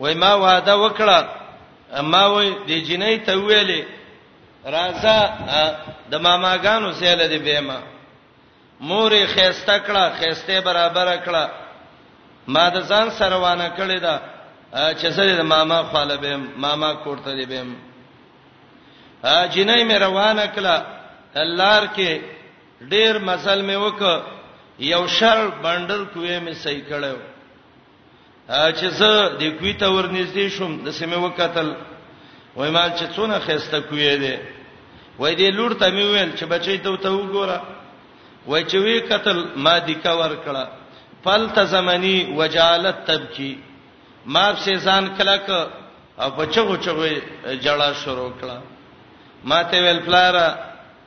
وای ما وعده وکړه ما وای د جنې ته ویلې راځه د ماماګانو سیل دی بهما مورې خيسته کړه خيسته برابر کړه ما د ځان سره وانه کړې ده چې سره د ماما خاله به ماما کوړته دی بهم جنې مې روانه کړه لار کې ډیر مزل مې وک یو شر بندر کوې مې صحیح کړو چې زه د کوی ته ورنږدې شوم د سمې وکتل وای مال چې څونه خسته کوې دې وای دې لور ته مې ویل چې بچی ته ته وګوره وای چې وی قتل ما دې کا ور کړه فل تزمنی وجالت تبکی ما په ځان کلک او په چغو چغو جړه شروع کړه ما ته ویل پلاره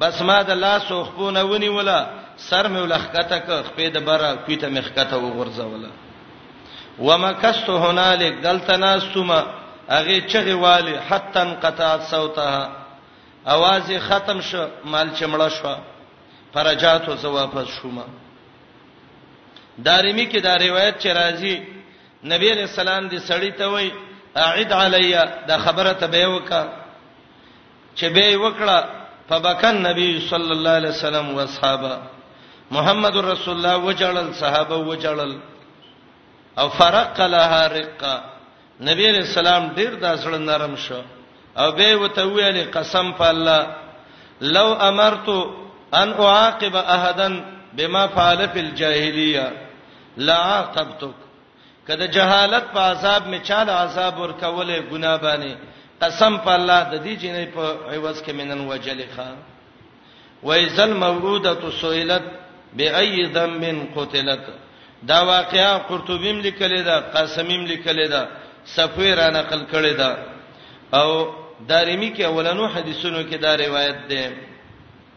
بس ما د لاس او خپو نه ونیوله سر مې ولخکته ک خپې د بره کویته مې خکته وغورځوله ومکست هنالک دلته ناستومه هغه چغه والی حتا انقطعت صوتها اواز ختم شو مال چمړه شو فرجات او واپس شوما دارمی کې دا روایت چې راځي نبی علیہ السلام دې سړی ته وای اعد علیا دا خبره ته به وکړه چې به یې وکړه په بکن نبی صلی الله علیه وسلم او اصحابہ محمد رسول الله وجړل صحابه وجړل او فرق لها رقه نبی علیہ السلام ډیر داسړه نرم شو او به وته ویلې قسم په الله لو امرت ان اعاقب احدا بما فعل في الجاهليه لعاقبتك که د جهالت په عذاب می چاله عذاب ورکوله ګنا باندې قسم په الله د دې جنې په عوض کې منن وجلې ښا وایزل موعوده سئلت بأي ذنب قتلت دا واقعا قرطبیم لیکل دا قاسمیم لیکل دا صفوی را نقل کړی دا او دارمی کې اولنو حدیثونو کې دا روایت ده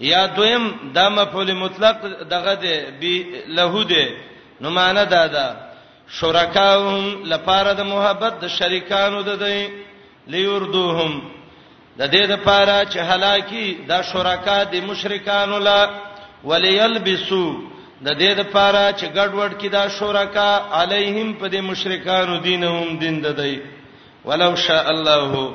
یا دویم دا مفعول مطلق دغه دی بی له دی نو معنا دا ده شرکاهم لپاره د محبت د شریکانو ده دی لیردوهم د دې لپاره چې هلاکی دا شرکا د مشرکانو لا وليلبسو د دې لپاره چې ګډوډ کې دا شرکا علیهم په دې مشرکانو دینهم دین ده دی ولو شاء الله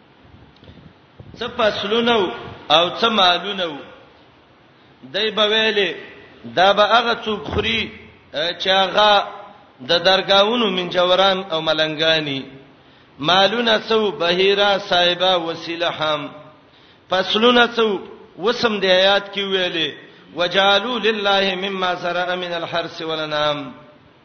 څه فصلونه او څه مالونه وو دای به ویلې دا به هغه څوک خوري چې هغه د درگاونو من جوران او ملنګانی مالونه څو بهیرا صاحبہ وسیله هم فصلونه څو وسم د آیات کې ویلې وجالو لله مما زرع من الحرث والانعام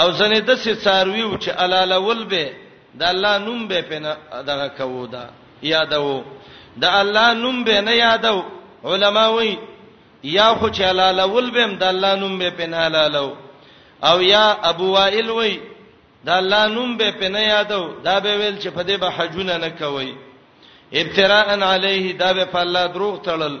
او ځنې داسې څاروي وو چې حلالول به د الله نوم به په نه دغه کوو دا یادو د الله نوم به نه یادو علما وایي یا خو چې حلالول به د الله نوم به په نه حلالو او یا ابو وائل وایي د الله نوم به په نه یادو دا به ویل چې په دې به حجونه نه کوي ابتراء علیه دا به په الله دروغ تړل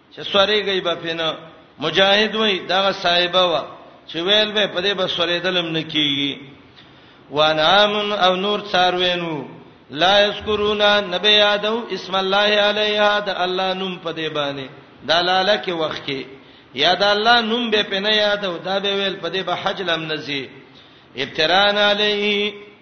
چې سورېږي به پینه مجاهد وای دا صاحبہ وا چې ویل به په دې به سورېدلم نکیږي وانعام او نور څاروینو لا یذکرون نبی یادو اسم الله علیها د الله نوم په دې باندې دلاله کې وخت کې یا د الله نوم به پنه یادو دا به ویل په دې به حج لم نزي ابتران علیه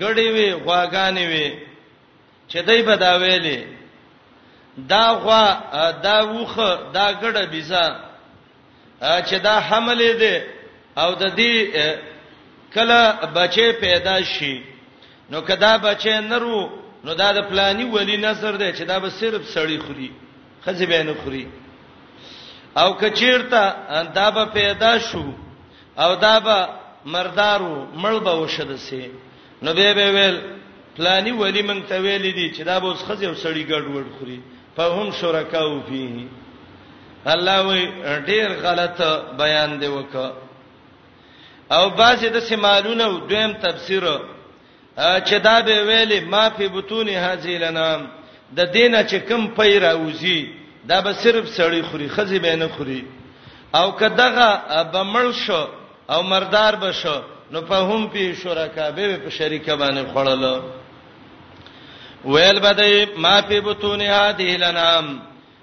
ګړې وي غواګانې وي چې دای په دا ویلې دا غوا دا وخه دا ګړه بيزا چې دا حملې دي او د دې کله بچي پیدا شي نو کدا بچي نرو نو دا د پلاني ولی نظر دی چې دا به صرف سړی خوري خزي به نه خوري او کچیرته دا به پیدا شو او دا به مردارو مړ به وشد سي نو به به ویل پلاني ولی مونږ ته ویل دي چې دا به اوس خځه او سړی ګډ وډ خوري په هم شرکاو فيه الله وی ډیر غلط بیان دی وک او بعضې د سمالونه دویم تفسیر چې دا به ویلې ما فی بطون هذه الانام د دینه چې کم پي راوځي دا به صرف سړی خوري خزي به نه خوري او کداغه بمړ شو او مردار بشو نو په هم پی شرکا به په شریک باندې خړل ویل بده ما فی بطون هذه الانام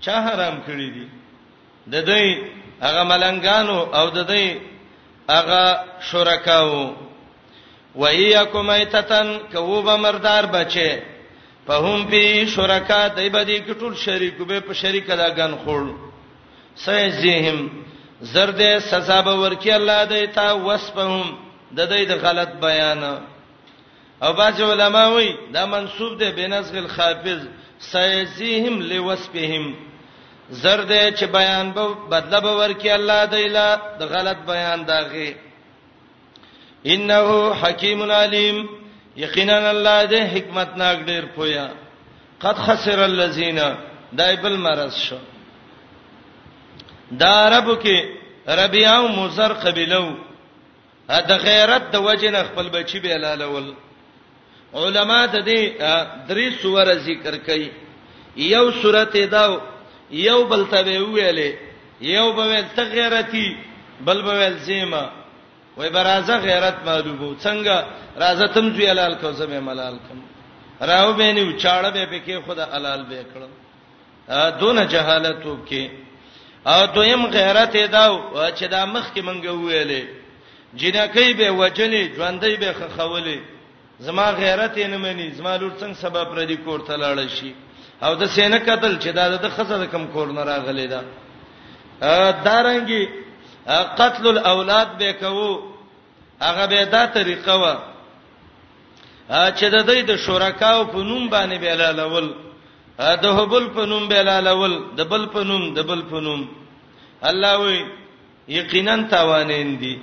چا حرام کړی دي د دوی هغه ملنګانو او د دوی هغه شرکاو و ایاکم ایتتن کوو به مردار بچي په هم به شرکا دای به دي کټول شریک به په شریک دا غن خور سيزهم زرد سزا به ورکی الله دای تا وسپهم د دې د غلط بیان او باج علماء وی دا منسوب ده بنسغ الخافض سيزيهم لوسبهم زرد چې بیان به بدله به ورکی الله دیلا د غلط بیان داغه انه حکیم علیم یقینا الله دې حکمت ناک ډیر پویا قد خسر الذين دایبل مرز شو دا عربو کې ربيعه او مزر قبيلو د غیرت د وجه نه خپل بچی به لالول علما د دې درې سوره ذکر کوي یو سورته دا یو بل ته ویلې یو به ول ته غیرتی بل به ول زیما وای برازه غیرت معلومو څنګه رازه تم زوی حلال کو زمه ملال کم راو به نه چاړه به پکې خدا حلال به کړم دونه جهالت وکي او دویم غیرت دا چې دا مخ کې مونږ ویلې جنکې به وجلې ژوندې به خخولې زما غیرت یې نه مني زما لور څنګه سبب پر دې کور ته لاړ شي او د سینه قتل چې دا د خزه کم کور نه راغلې ده دارنګي قتل الاولاد به کوو هغه به دا طریقه و چې د دوی د شرکاو په نوم باندې بلالول د هبل په نوم بلالول د بل په نوم د بل په نوم الله وی یقینا توانین دي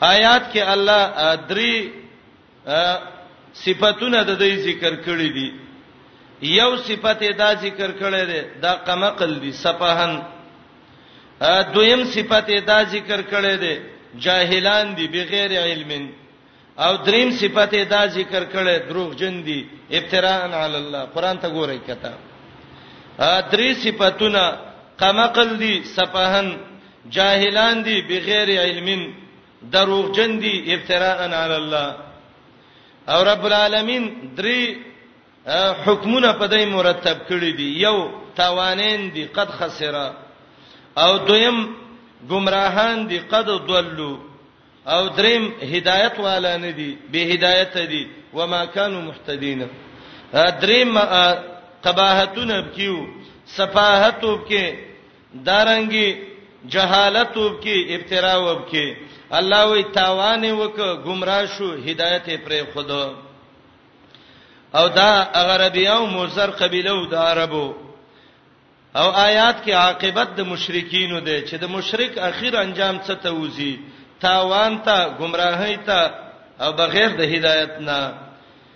آیات کې الله درې صفاتونه د دې ذکر کړی دي یو صفت دا ذکر کړی دی دا قمقل دی سپهن دویم صفت دا ذکر کړی دی جاهلان دي بغیر علم او دریم صفت دا ذکر کړی دروغجن دي افتراء علی الله قران ته ګورئ کته درې صفاتونه قمقل دي سپهن جاهلان دي بغیر علم دروغجن دي افتراء علی الله او رب العالمین درې حکمونه په دې مرتب کړی دي یو تاوانین دي قد خسرا او دویم گمراهان دي قد ضلوا او دریم هدایت والا نه دي به هدایت دي وما كانوا مهتدين دریم قباحتونه کیو صفاحتوب کې دارنګي جهالت وبکی ابترا وبکی الله وی تاوان وک گمراه شو هدایت پرې خود او دا غربیاو مزر قبیله او د عربو او آیات کې عاقبت د مشرکینو دی چې د مشرک اخیر انجام څه ته وځي تاوان ته گمراهی ته او بغیر د هدایت نه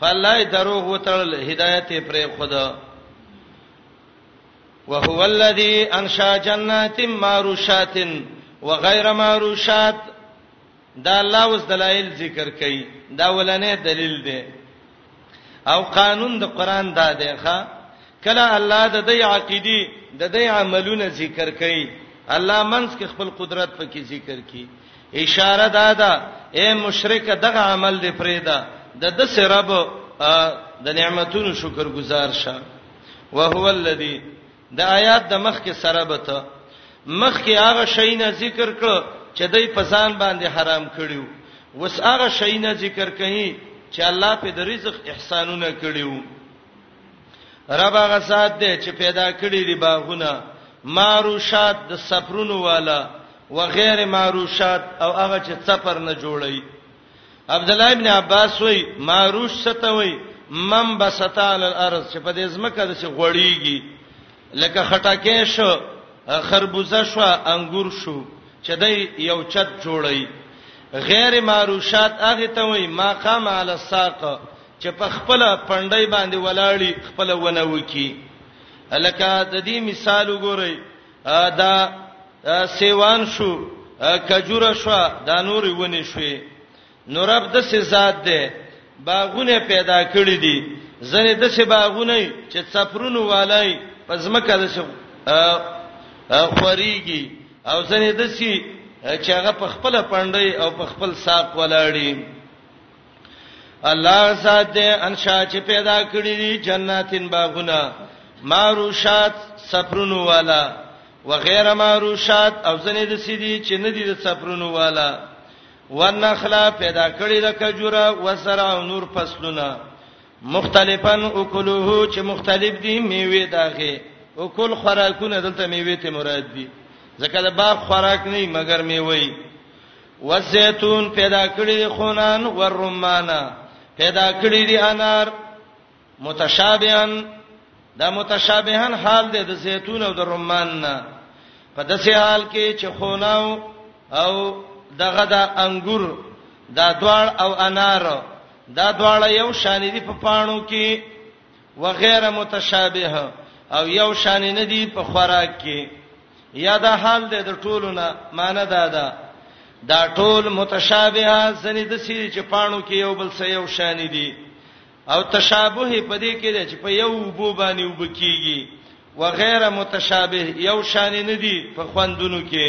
په الله یې دروغ وتړل هدایت یې پرې خود وهو الذی انشا جنات معروشات وغیر معروشات دا الله اوس دلایل ذکر کړي دا ولنې دلیل دی او قانون د قران دا دی ښا کله الله د دې عقیدی د دې عملونه ذکر کړي الله منځ کې خپل قدرت پکې ذکر کړي اشاره دا ده اے مشرک دغه عمل دی فریدا د د سرب د نعمتونو شکر گزار شه وهو الذی د آیات د مخ کې سره به ته مخ کې هغه شی نه ذکر کړو چې دای په ځان باندې حرام کړیو وس هغه شی نه ذکر کړي چې الله په د رزق احسانونه کړیو رب هغه ذات دی چې پیدا کړی دی باغونه معروشات د سفرونو والا و غیر معروشات او هغه چې سفر نه جوړي عبد الله ابن عباس وای معروش ستوي من بسطال الارض چې په دې ځمکه د څه غړیږي لکه خټکی شو خربوزه شو انګور شو چې د یو چت جوړی غیر معروشات هغه ته وای ما قام علی الساق چې په خپل پندای باندې ولاړی خپل ونه وکی لکه د دې مثال وګورئ دا سیوان شو کجوره شو دا نور ونی شوې نو رب د سې ذات دی باغونه پیدا کړی دي زنه د سې باغونه چې څپرونو والای په ځمکه د سې خوريږي او زنه د سې چې هغه په خپل پندای او په خپل ساق ولاړی الله ذات دې انشا چې پیدا کړی دي جناتین باغونه ماروشات سفرونو والا وغیر ماروشات او زنه د سې دي چې ندي د سفرونو والا والنخلا پیدا کړی د کجوره وسرع نور فصلونه مختلفن اکلوه چې مختلف دي میوه داغه او کل خوراکونه دلته میوه ته مراد دي ځکه د باغ خوراک نه مګر میوه وزيتون پیدا کړی خونان ورمانه پیدا کړی دی انار متشابهن دا متشابهن حال دی د زيتون او د رمان نه په داسې حال کې چې خوناو او دغه د انګور دا دواړ او انار دا دواړ یو شان دي په پانو کې وغیر متشابه او یو شان نه دي په خوراک کې یا دا حال دی د ټولو نه معنی دا ده دا ټول متشابهه زنی د سې چې پانو کې یو بل سره یو شان دي او تشابه په دې کې ده چې په یو وبو باندې وبکیږي وغیر متشابه یو شان نه دي په خوندونو کې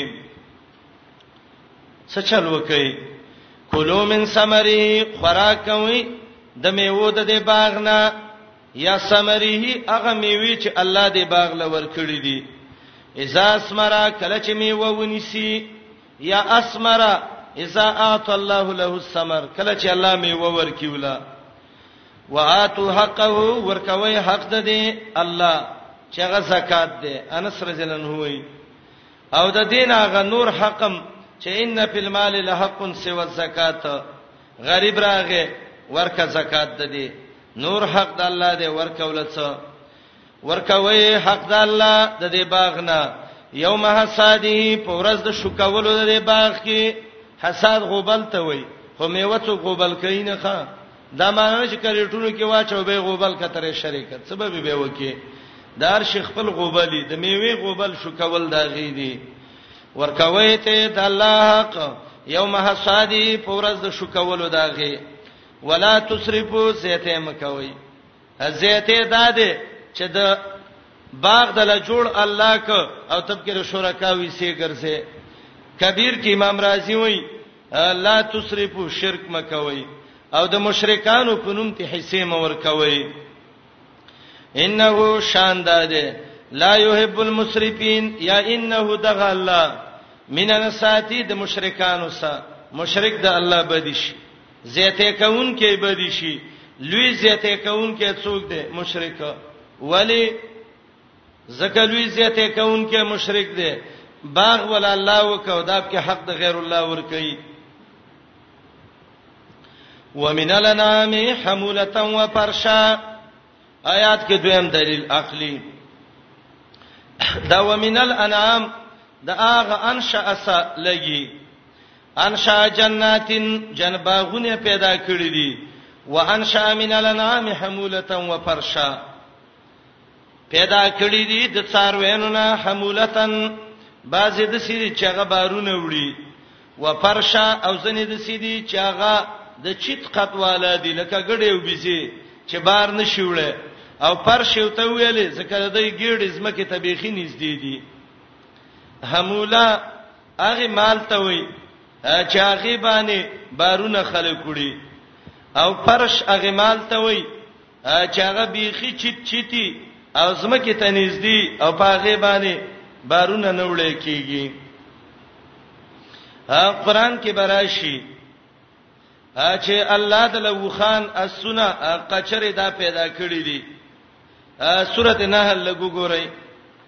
څه چل وکي کلو من ثمره خوراک کوي د میوه د دې باغ نه یا ثمره هغه میوه چې الله دې باغ لور کړی دي اذا اسمرا کله چې میوه ونیسی یا اسمر اذا اعطى الله له الثمر کله چې الله میوه ورکیولا واتو حقه ورکوي حق ده دی الله چې هغه زکات ده انس رضی الله عنه وی او د دین هغه نور حقم چې ان فی المال لحق سوى الزکات غریب راغه ورکه زکات ده دی نور حق د الله دی ورکولڅ ورکوي حق د الله د دې باغ نه یوم حساده په ورځ د شکولو د دې باغ کې حساد غوبل ته وای خو میوه څو غوبل کین ښا دا معنی چې کریټونو کې واچو به غوبل کتره شریکت سبب به وکي دار شیخ خپل غوبلی د میوه غوبل شکول دا غی دی ورکوي ته د الله حق یوم حساده په ورځ د شکولو دا غی ولا تسرفو زیته مکوي زیته داده چې د باغ د لا جوړ الله ک او تب کې شرکا وی سي ګرځي کبیر کې امام رازی وای لا تسرفو شرک مکوي او د مشرکانو په نوم ته حصے مور کوي انه شانداد لا يحب المسرفين یا انه دغ الله من الساتی د مشرکانو سره مشرک د الله بدیش زیته کون کې به دي شي لوی زیته کون کې څوک دی مشرک ولی زکه لوی زیته کون کې مشرک دی باغ ولا الله وکاو دا په حق د غیر الله ور کوي ومن الانام حموله و فرشا آیات کې دویم دلیل عقلی دا ومن الانام دا اغه انشا اس لګي انشا جناتن جن باغونه پیدا کړی دي وانشا من الانعام حمولتا وفرشا پیدا کړی دي د څاروینو نه حمولتن بعضې د سیدی چاغه بارونه وړي وفرشا او ځنې د سیدی چاغه د چیت قط والا دي لکه ګډې وبېسي چې بار نشي وړي او فرش یو ته ویلې ځکه د دې ګډې زمکه ته بيخي نږدې دي حموله هغه مال ته وي چې هغه باندې بارونه خلک وړي او فرش هغه مال ته وي چې هغه بیخي چیت چیتی او زمکه ته نږدې او په هغه باندې بارونه نه وړي کیږي قرآن کې براشي چې الله د لوخان اسونه قچره دا پیدا کړی دي سورته نحل لګو ګورئ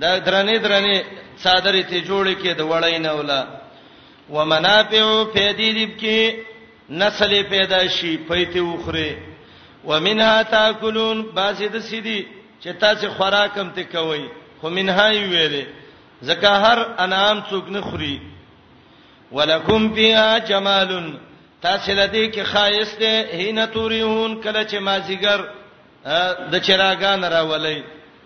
دا درنې درنې څادرې ته جوړې کې د وړای نه ولا ومنافع فیدی دیب کې نسل پیدا شي پیته وخره ومنها تاکلون باسي د سیدی چې تاسو خوراکم ته کوي خو منها یې ویلې زکه هر انعام څوک نه خوري ولکم فیها جمال تاسو لدی کې خایست هینه توریون کله چې مازیګر د چراغان راولې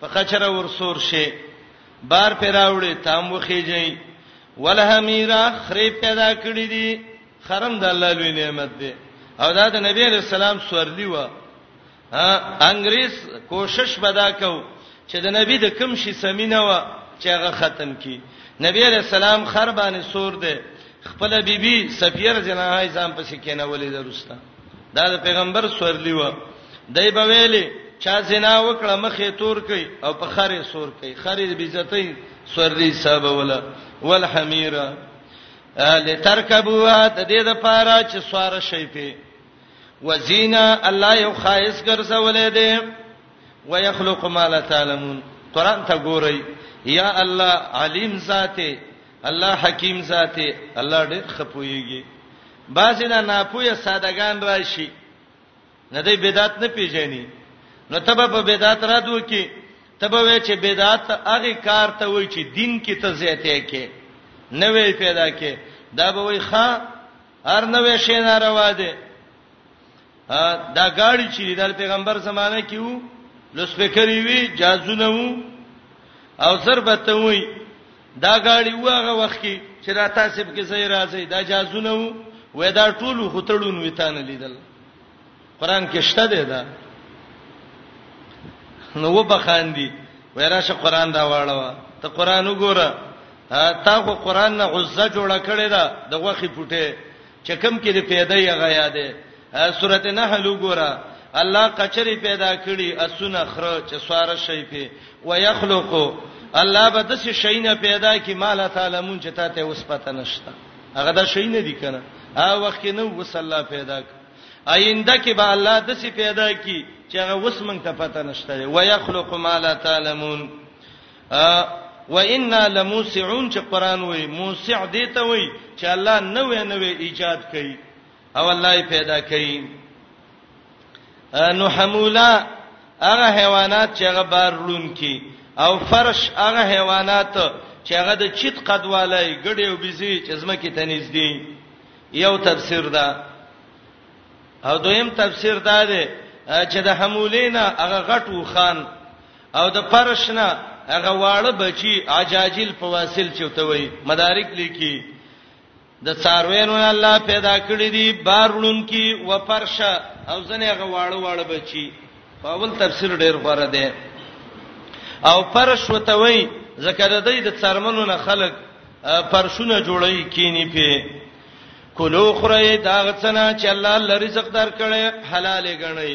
په خچره ورسور شي بار پر راوړي تام وخیږي ولها میرا خری پیدا کړی دي خرم د الله لوی نعمت دی او دا د نبی علی السلام سورلی و انګریز کوشش بدا کو چې د نبی د کم شي سمینه و چې هغه ختم کی نبی علی السلام خر باندې سور دی خپل بیبي سفیر جنای ځان پسې کېنولې درسته دا د پیغمبر سورلی و دای په ویلې چا زنا وکړه مخې تور کوي او په خره سور کوي خره د بیزتۍ سورلی صاحب ولا والحمیرا لترکبوا د دې د پاره چې سوار شي په وزینا الله یو خایس ګرځولې دې ويخلق ما لا تعلمون قران ته ګورئ یا الله علیم ذاته الله حکیم ذاته الله ډېر خپويږي بعضی نا ناپوهه سادهګان راشي نه دی بدعت نه پیژني نو تبه په بدعت را دوه کې تبه وای چې بدعت هغه کار ته وای چې دین کې ته زیاته کې نه وی پیدا کې دا به وای ښا هر نه وی شي ناروا دي دا گاڑی چې د پیغمبر زمانه کې وو لوسپیکری وی جازونه وو او ضربته وی دا غاړي وغه وخت کې چې را تاسو کې زې راځي دا جازونه وو وې دا ټول غتړون ویتان لیدل قران کې شته دی دا نو وبخاندي وراشه قران دا واړه ته قران وګوره تا خو قران نه عزه جوړه کړې ده د وخی پټه چې کوم کې دې پیدا یې غیا ده سورته نحل وګوره الله قچری پیدا کړي اسونه خره چې سوار شي په ويخلقو الله به د څه شي نه پیدا کی مال تعالی مون چې تاته اوس پته نشته هغه دا شي نه دی کنه هغه وخت کې نو وس الله پیدا ک آینده کې به الله د څه پیدا کی چې هغه اوس مونږ ته پته نشته ويخلق مال تعالی مون وانا لموسعون چې قران وای موسع دې ته وای چې الله نوې نوې ایجاد کړي او الله یې پیدا کړي نو حمولا هغه حیوانات چې هغه بار لون کی او فرش هغه حیوانات چې هغه د چیت قدوالای ګډي او بيزي چې زمکه ته نږدې یو تفسیر ده او دویم تفسیر دا دی چې د حمولینا هغه غټو خان او د فرش نه هغه واړه بچي عجاجل فواصل چوتوي مدارک لیکي د څاروینو الله پیدا کړی دي بارلون کی و فرش او ځنه هغه واړه واړه بچي په اول تفسیر ډیر غوړه ده او فرش وتوي ذکر د دې د څرمنو نه خلق فرشونه جوړی کینی په کلو خره دا غڅنا چې الله لرزق درکړي حلاله غني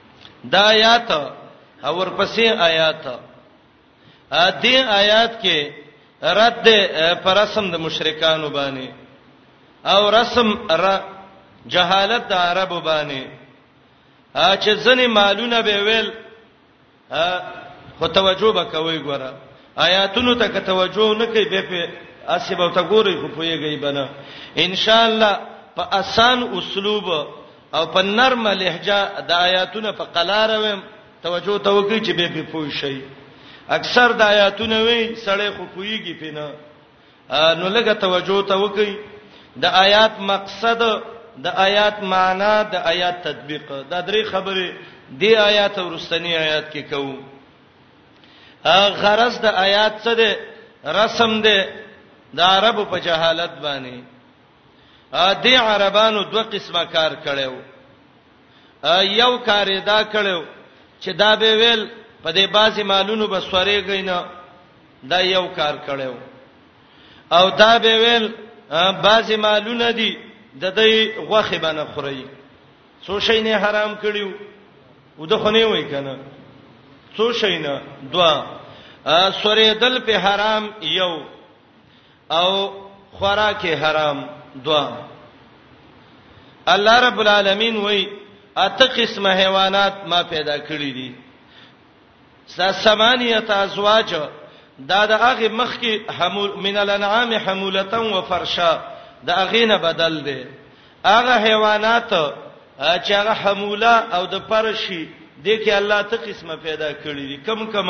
دا آیات او ورپسې آیات ا دې آیات کې رد پر رسم د مشرکانو باندې او رسم ر جهالت د عربو باندې چې ځنې مالونه به ویل خو توجه وکوي ګوره آیاتونو ته که توجه نه کوي به په اسب او تګوري خو پويږي بنه ان شاء الله په اسان اسلوب او په نرمه لهجه د آیاتونه په قلار ویم توجه ته وکړئ چې به په پوه شئ اکثر د آیاتونه وی سړی خو پویږي پینه نو لږه توجه ته وکړئ د آیات مقصد د آیات معنا د آیات تطبیق دا درې خبرې دی آیات ورستنی آیات کې کوو غرض د آیات څه ده رسم ده د عربو په جهالت باندې دې عربانو دوه قسمه کار کړو یو کار دا کړو چې دا به ویل په دې بازي مالونو به سورې غینا دا یو کار کړو او دا به ویل بازي مالونه دي د دې غوخه باندې خوري څو شي نه حرام کړیو او د خونه وای کنه څو شي نه دوا سورې دل په حرام یو او خوراک حرام دوا الله رب العالمین وای اته قسمه حیوانات ما پیدا کړی دي سمانیت ازواج دا د هغه مخ کې حمول من الانعام حمولتا و فرشا د هغه نه بدل دی هغه حیوانات چې هغه حموله او د پرشي د کې الله ته قسمه پیدا کړی دي کم کم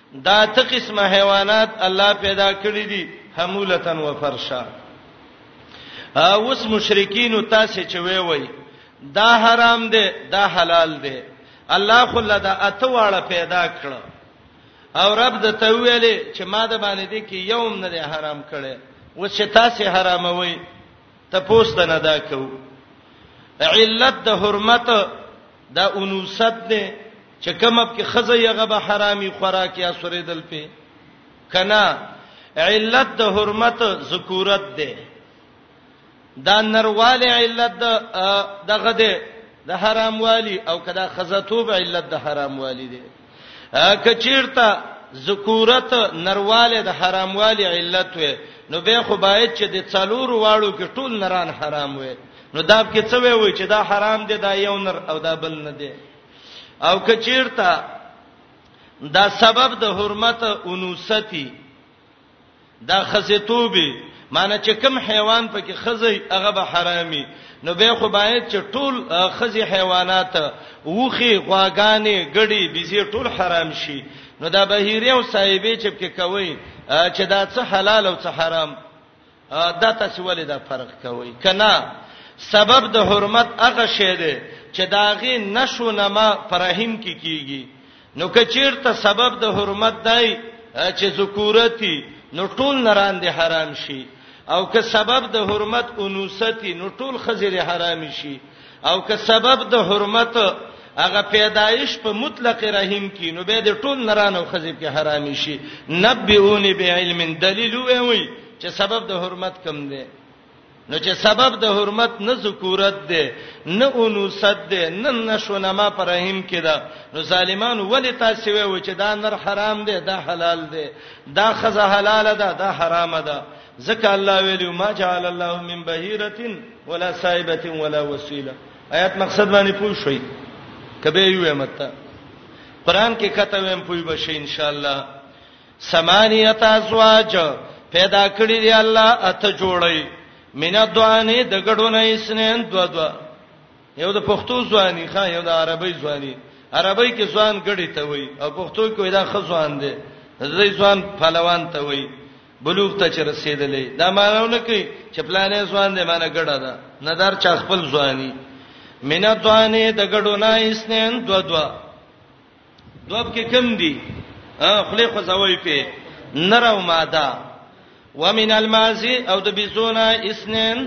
دا ته قسمه حیوانات الله پیدا کړی دي حمولتن و فرشا اوس مشرکین تاسو چې وی وی دا حرام دی دا حلال دی الله خو له دا اته واړه پیدا کړ او رب د ته ویلې چې ما د باندې دي کې یوم نه حرام کړي و چې تاسو حراموي تپوس د نه دا کو علت د حرمت دا انوست نه چې کوم په خزه یغه به حرامي خوراک یا سریدل په کنا علت د حرمت ذکورت ده دا نرواله علت د دغه ده د حرام والی او کدا خزتوب علت د حرام والی ده کچیرته ذکورت نرواله د حراموالي علت وي نو به خو باید چې د څلور واړو کې ټول نران حرام وي نو دا کې څه وي چې دا حرام دي دا یو نر او دا بل نه دي او کچیرته دا سبب د حرمت انوستی دا خزه توبه معنی چې کوم حیوان پکې خزه هغه به حرامي نو به خو باید چې ټول خزه حیوانات وخي غواګانې ګړي بيزي ټول حرام شي نو دا بهيري او صاحبې چې پکې کوي چې دا څه حلال او څه حرام دا تاسو ولې دا فرق کوي کنا سبب د حرمت هغه شی دی چې داغه نشو نما پرهیم کی کیږي نو کچیرته سبب د حرمت دی چې ذکورتی نو ټول نران دي حرام شي او که سبب د حرمت انوثتی نو ټول خزر حرام شي او که سبب د حرمت هغه پیدایش په مطلق رحم کې نو به د ټول نرانو خزې په حرامي شي نبئونی بعلم دلیل وی وی چې سبب د حرمت کم دی نو چې سبب د حرمت نه ذکورت دی نه انوثت دی نه نشونما پر رحم کې ده نو ظالمان ولی تاسو وی و چې دا نر حرام دی دا حلال دی دا خزه حلاله ده دا حرامه ده ځکه الله ویلو ما جعل الله من بهیرتن ولا صاحبه ولا وسيله آیات مقصد باندې پوه شئ کبه یو امته قران کې کته ویم پوي بشي ان شاء الله سمانیت ازواج پیدا کړی دی الله اته جوړی مینا دوانه د ګډونه اسنین دوا دوا یو د پښتو ځواني ښا یو د عربی ځواني عربی کې ځوان ګړی ته وای او پښتو کې دا خځوان دی زې ځوان پهلوان ته وای بلوغ ته چې رسیدلې دا مانونه کوي چې پلانې ځوان دې مانه ګډه ده ندار چا خپل ځواني مینا توانې د ګډو نه اسنین دو دو دوب کې کم دي خلی خو زوی په نر او ماده ومن المازی او د بيزونه اسنین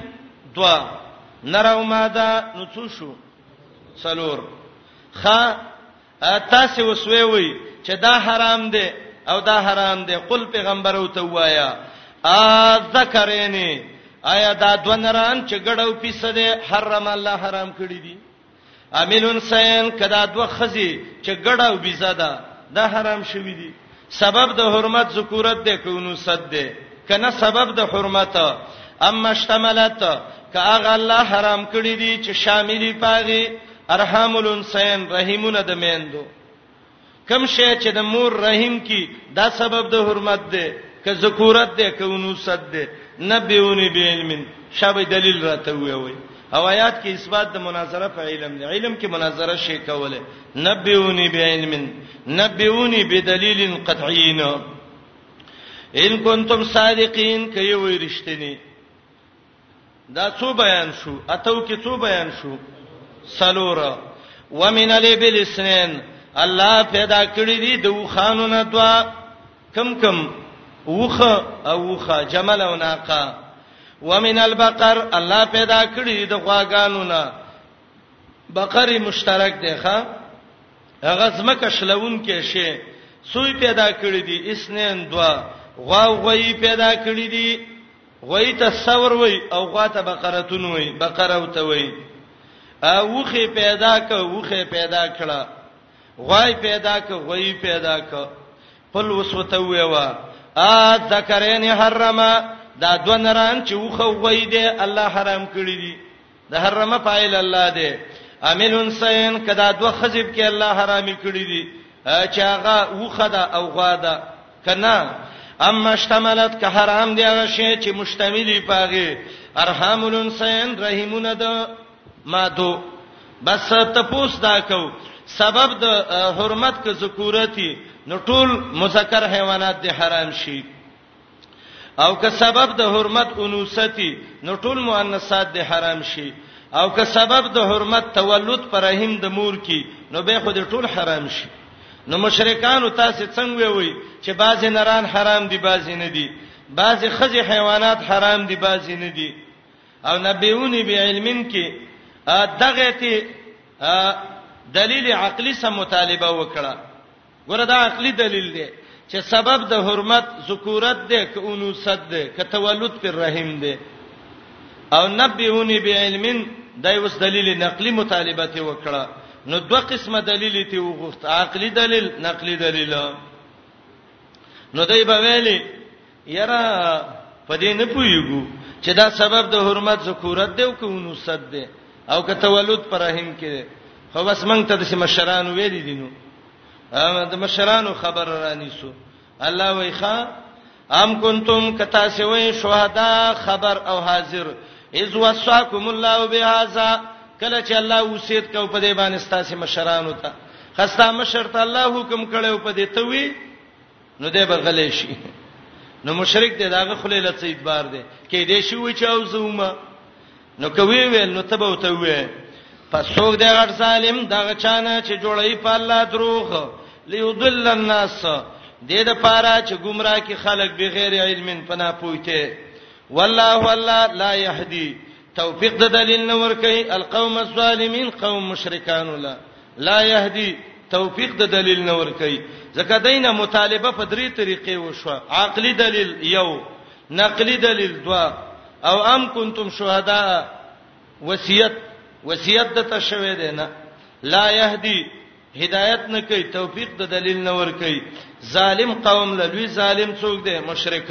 دو نر او ماده نو څو شو سلور خ تاسو وسوي وي چې دا حرام دی او دا حرام دی قل پیغمبر او ته وایا ا ذکرین آیا دا دونران چې ګډو پیسه دی حرام الله حرام کړی دی امینون سین کدا دو خزی چې ګډو بیزه ده دا حرام شوی دی سبب د حرمت ذکورت ده که انوثت ده کنه سبب د حرمت اما اشتملت که هغه الله حرام کړی دي چې شاملي پاغي ارحام الانسان رحیمونه د میندو کم شی چې د مور رحیم کی دا سبب د حرمت ده که ذکورت ده که انوثت ده نبیونی بعلم شابه دلیل راته وی وی او آیات کې اثبات د مناظره په علم دی علم کې مناظره شي کوله نبئوني بعلم نبئوني بدلیل قطعین ان کنتم صادقین کای وی رښتینی دا څو بیان شو اتو کې څو بیان شو سلور ومن الابل اسنین الله پیدا کړی دی د وخانونه دوا کم کم وخه او وخه جمل او ناقه ومن البقر الله پیدا کړی د غواګانو نه بقری مشترک دی ښا هغه زمکه شلون کې شي سوی پیدا کړی دی اسنین دوا غوا غوی پیدا کړی دی غوی ته ثور وای او غوا ته بقرتون وای بقره او ته وای اوخه پیدا ک اوخه پیدا کړه غوی پیدا ک غوی پیدا ک قل وسوته ویوا ا ذکرین حرمه دا دو نران چې وخه وای دی الله حرام کړی دي د حرمه فاعل الله دی امل انسان کدا دوه خزب کې الله حرامي کړی دي چې هغه وخدا او غوادا کنا اما اشتملت که حرام دی هغه شی چې مشتملی پاغي ارحام الانسان رحیمونه د مادو بس تپوس دا کو سبب د حرمت ک ذکورتی نو ټول مذکر حیوانات دي حرام شي او که سبب د حرمت انوثتی نو ټول مؤنثات د حرام شي او که سبب د حرمت تولد پر رحم د مور کی نو به خو د ټول حرام شي نو مشرکان تاسو څنګه وی چې بعضی نران حرام دي بعضی نه دي بعضی خزي حیوانات حرام دي بعضی نه دي او نبيوني به علمن کې دغه ته دلیل عقلی سم مطالبه وکړه ګوره دا عقلي دلیل دی چې سبب د حرمت ذکورت دی ک انوثت دی ک تولد پر رحم دی او نبئونی بعلم دا اوس دلیل نقلی مطالبه ته وکړه نو دوه قسمه دلیل ته وغوښت عقلی دلیل نقلی دلیل نو دای په ویلي یرا پدې نه پویګو چې دا سبب د حرمت ذکورت دی او کو نوست دی او که تولد پر رحم کې خو بس مونږ ته د مشرانو ویل دي نو د مشرانو خبر رانی سو الله وای خان ام کنتم کتا سوی شهدا خبر او حاضر اذ وصاکم الله بهذا کله چې الله وصیت کو په دې باندې ستاسو مشرانو ته خستا مشر ته الله حکم کړو په دې ته وی نو دی به غلی شي نو مشرک دی داغه خلې لڅې ادبار دی کې دې شي و چې او زوما نو کوي ویل نو تبه وته وې پسوګ دی غټ ظالم دغه چانه چې جوړی په الله دروغ ليضل الناس دې د پاره چې گمراه کی خلک بغیر علم پنا پويته والله والله لا يهدي توفیق د دلیل نه ور کوي القوم الظالمین قوم مشرکان لا لا يهدي توفیق د دلیل نه ور کوي ځکه دینه مطالبه په درې طریقې وشو عقلی دلیل یو نقلی دلیل دوا او ام کنتم شهدا وصیت وصیت د تشوي دی نه لا يهدي هدایت نه کوي توفیق د دلیل نه ور کوي ظالم قوم لوی ظالم څوک دی مشرک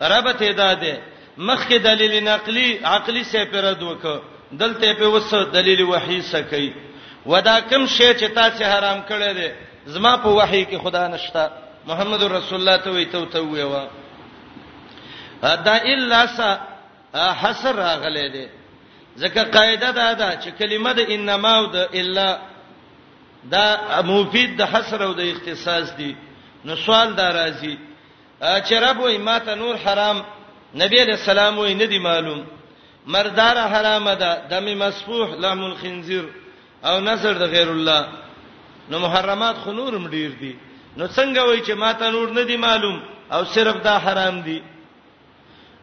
ربط یې دا دی مخکې دلیل نقلی عقلی سه پر رد وک دلته په وس دلیل وحی سه کوي ودا کم شی چې تاسو حرام کړی دی زما په وحی کې خدا نشتا محمد رسول الله ته وی ته ته ویوا دا الا س حسر راغله دی ځکه قاعده دا ده چې کلمه د انما او د الا دا مفید د حسر او د اختصاص دی نو سوال دا راځي چې رب وای ماته نور حرام نبی علیہ السلام وای ندی معلوم مردار حرام ده دم مسفوح لحم الخنزير او نظر د غیر الله نو محرمات خو نور مډیر دي نو څنګه وای چې ماته نور ندی معلوم او صرف دا حرام دي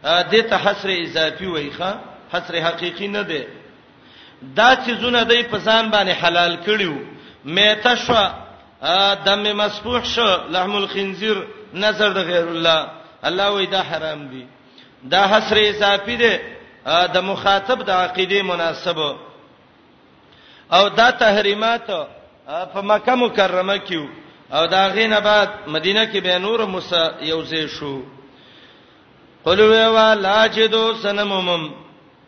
دې ته حصر اضافي وای ښا حصر حقيقي نه دی دا چیزونه دی په ځان باندې حلال کړیو میته شو دم مسفوح شو لحم الخنزیر نظر د غیر الله الله وی دا حرام دی دا حسر اضافي دی د مخاطب د عقیده مناسب او دا تحریمات په مکه مکرمه کې او دا غینه بعد مدینه کې به نور موسی یوځې شو قلوا لا جدو سنمم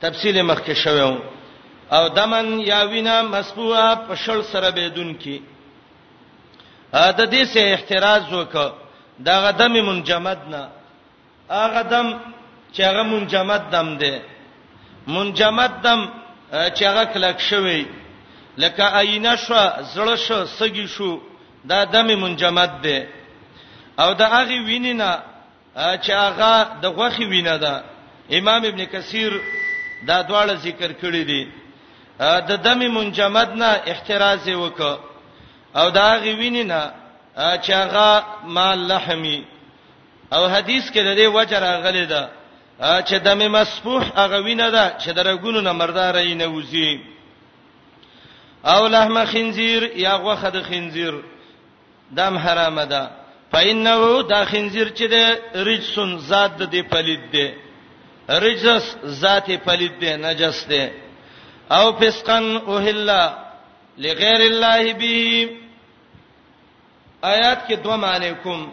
تفصیل مخکې شوی و او دمن یا وینا مسبوعه په شل سره بيدون کې ا د دې سه احتراز وکړه دا غدم منجمد نه ا غدم چې هغه منجمد دم دی منجمد دم چې هغه کلک شوی لکه عینه شو زړه شو سګی شو دا دم منجمد دی او دا هغه وینینا چې هغه د غوخي وینه ده امام ابن کثیر دا دواړه ذکر کړی دي د دم منجمد نه احتراز وک او دا غي ویني نه چې هغه مال لحمی او حدیث کې د دې وجه راغلی ده چې دم مسفوح هغه وینه ده چې درګونو نه مردار یې نه وزي او لحم خنزیر یا غوخه د خنزیر دام حرام ده فإنه دا خنزیر چې ده رجسن ذات د دې پلید ده رجس ذات پلید ده نجس ده او فسقن اوهلا لغیر الله به آیات کې دوه معنی کوم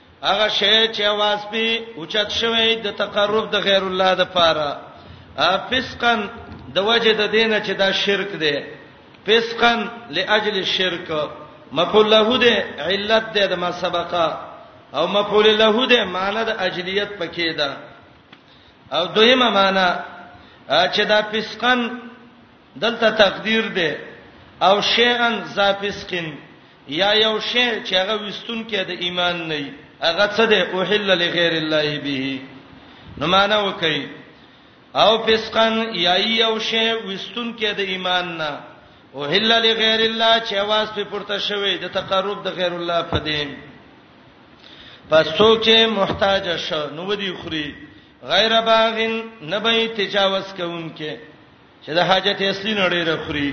هغه شی چې आवाज په اوچت شوی د تقرب د غیر الله د پاره فسقن د وجه د دینه چې دا شرک دی فسقن لاجل الشرک مفعول له دې علت دې د ما سبقه او مفعول له دې معنی د اجلیت پکې ده او دویمه معنی چې دا فسقن دلته تقدیر دی او شیئا ذا فسق یا یو شی چې هغه وستون کې د ایمان نه وي هغه څه دی او حل لغیر الله به نو معنا وکي او فسقن یا یو شی وستون کې د ایمان نه او حل لغیر الله چې आवाज په پورته شوی د تقرب د غیر الله په دې پس څوک چې محتاج شه نو ودی خوري غیر باغن نبی تجاوز کوونکې چې د حاجت اصلي نه ډېر خوري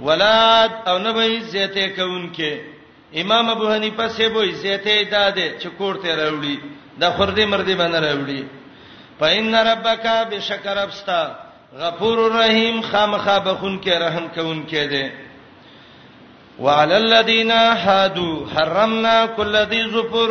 ولاد او نه به زیته کوونکې امام ابو حنیفه سه به زیته داده چې کور ته راوړي د خردي مردي باندې راوړي فإن ربک بشکر ابستا غفور الرحیم خامخا بخون کې رحم کون کې ده وعلى الذين هادو حرمنا كل ذي ظفر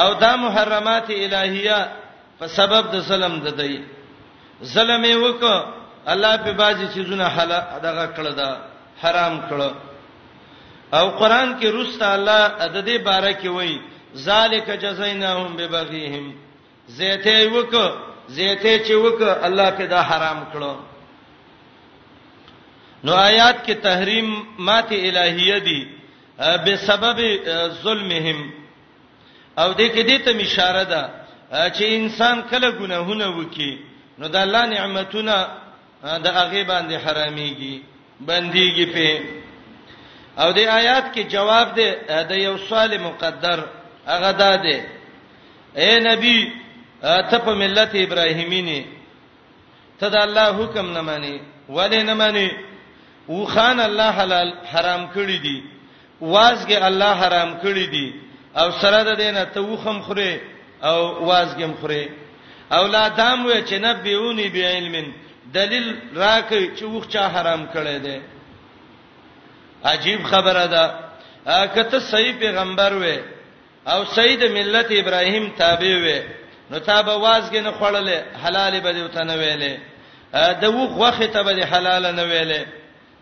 او دا محرمات الہیه په سبب د ظلم د دی ظلم یې وکړ الله په بازي چیزونه حلال دغه کړه دا حرام کړه او قران کې روسته الله د دې باره کې وایي ذالک جزایناهم ببغیهم زیته وک زیته چې وک الله په دا حرام کړو نو آیات کې تحریم مات الہیه دي بسبب ظلمهم او دې کې دې ته اشاره ده چې انسان کله ګناهونه وکي نو د الله نعمتونه د هغه باندې حراميږي بنديږي په او دې آیات کې جواب دی د یو سوال مقدر هغه ده اے نبی ته په ملت ابراهیمی نه ته د الله حکم نه مانی ولې نه مانی وخان الله حلال حرام کړی دی وازګه الله حرام کړی دی او سره د دینه ته وخم خوري او وازګم خوري او لا دام و چې نبيوني بعلم دلیل راکې چې وخ چا حرام کړی دی عجیب خبره ده کته صحیح پیغمبر وې او سید ملت ابراهیم تابع وې نو تابع وازګې نه خړلې حلال به دې وته نه ویلې د وو غوخه ته به دې حلال نه ویلې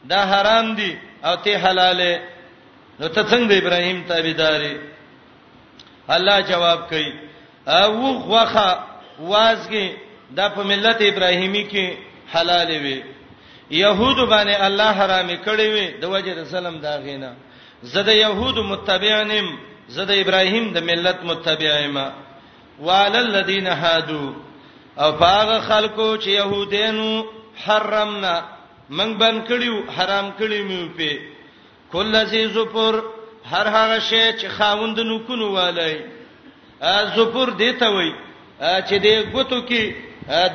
دا حرام دي او ته حلالې نو ته څنګه د ابراهیم تابعداري الله جواب کوي او غوخه وازګي د په ملت ابراهیمی کې حلال وي يهود باندې الله حرام کړی وي د وجه رسولم دا غینا زه د يهودو متبع نیم زه د ابراهیم د ملت متبع یم وعلى الذين هادو او هغه خلکو چې يهودانو حرمنا من بن کړیو حرام کړی مې په کله چې زپور هر هغه شی چې خاوند نو کونو والای زپور دیته وای چې دې ګوتو کې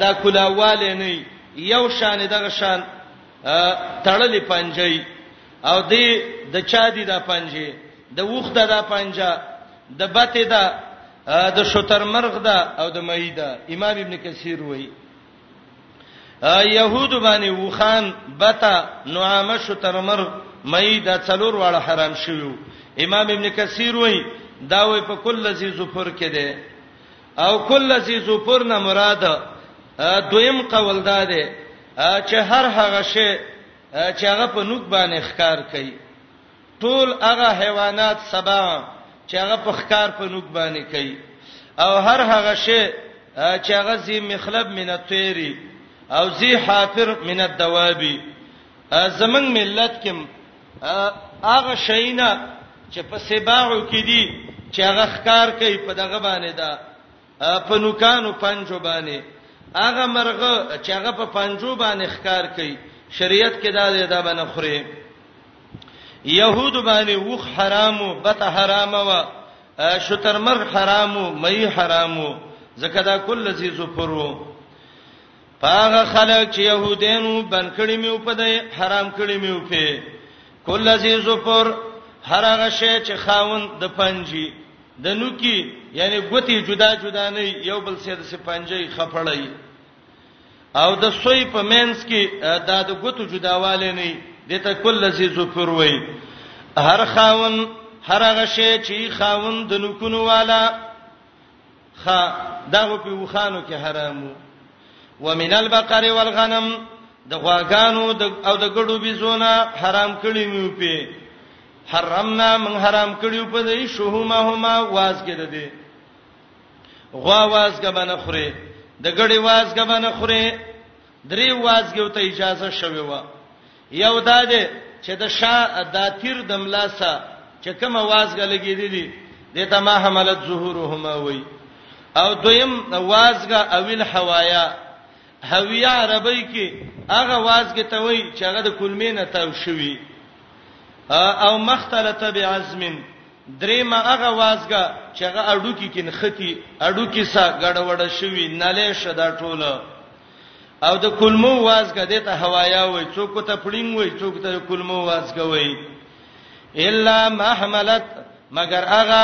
دا کلاواله نه یو شان دغه شان تړلې پنجي او دی د چا دی دا پنجه د وخ دا دا پنجه د بته دا د شترمرغ دا او د مې دا امام ابن کثیر وایي يهود باندې وخان بتا نعامه شترمر مې دا څلور واړه حرام شوی امام ابن کثیر وایي دا وې په کل ذی ظفر کې ده او کل ذی ظفر نه مراد دویم قول دا ده چې هر هغه شی چې هغه په نوک باندې ښکار کوي ټول هغه حیوانات سبا چې هغه په ښکار په نوک باندې کوي او هر هغه شی چې هغه زی مخلب من الطيري او زی حافر من الدوابي زمنګ ملت کې هغه شینا چې په سباعو کې دي چې هغه ښکار کوي په دغه باندې دا په نوکانو پنجو باندې هغه مرغه چې هغه په پنجو باندې ښکار کوي شریعت کې دا دی دا باندې خوري يهود باندې وخ حرامو بت حرامه وا شترمرغ حرامو مې حرامو زکه دا کل زیزو پرو پاغه خلک چې يهودانو بن کړی میو په دې حرام کړی میو په کل زیزو پر هر هغه شی چې خاوند د پنجي د نوکی یعنی ګوتی جدا جدا نه یو بل سره سي پنجي خپړی او د سوی په مینس کې دا د ګوتو جداواله نه د ته کل لسی زفر وای هر خاون هر هغه شی چې خاون د نوکونو والا خ دغه په وخانو کې حرامو ومن البقر والغنم د غواګانو او د ګړو بيزونه حرام کړی مې په حرمنا من حرام کړیو په دې شوهما هما واز کې ده دي غوا واز غبنه خوري د ګړې واز غبنه خوري درې واز غوته اجازه شوی و یو دا ده چې د شا د تیر د ملاسه چې کوم واز غلګې دي دي د ته ما حملت ظهورهما وای او دویم وازګه اویل حوایا هویا عربی کې هغه وازګه ته وای چې هغه د کلمې نه تاو شوی او مختلط بعظم دریمه هغه وازګه چې هغه اډو کې کینختی اډو کې سا ګډوډ شوی نلې شدا ټول او د کلمو وازګه د ته هوايا وای څوک ته پړین وای څوک ته کلمو وازګه وای الا محملت مگر هغه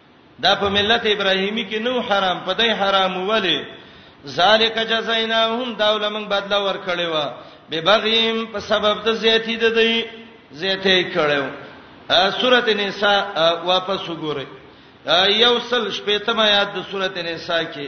دا په ملت ابراهیمی کې نو حرام په دای حرام ولی ذالک جزایناهم دا ولمن بدلا ور کړی و به بغیم په سبب د زیاتی د دی زیاتی کړو سورته نساء واپس وګورئ یو سل شپېتمه یاد د سورته نساء کې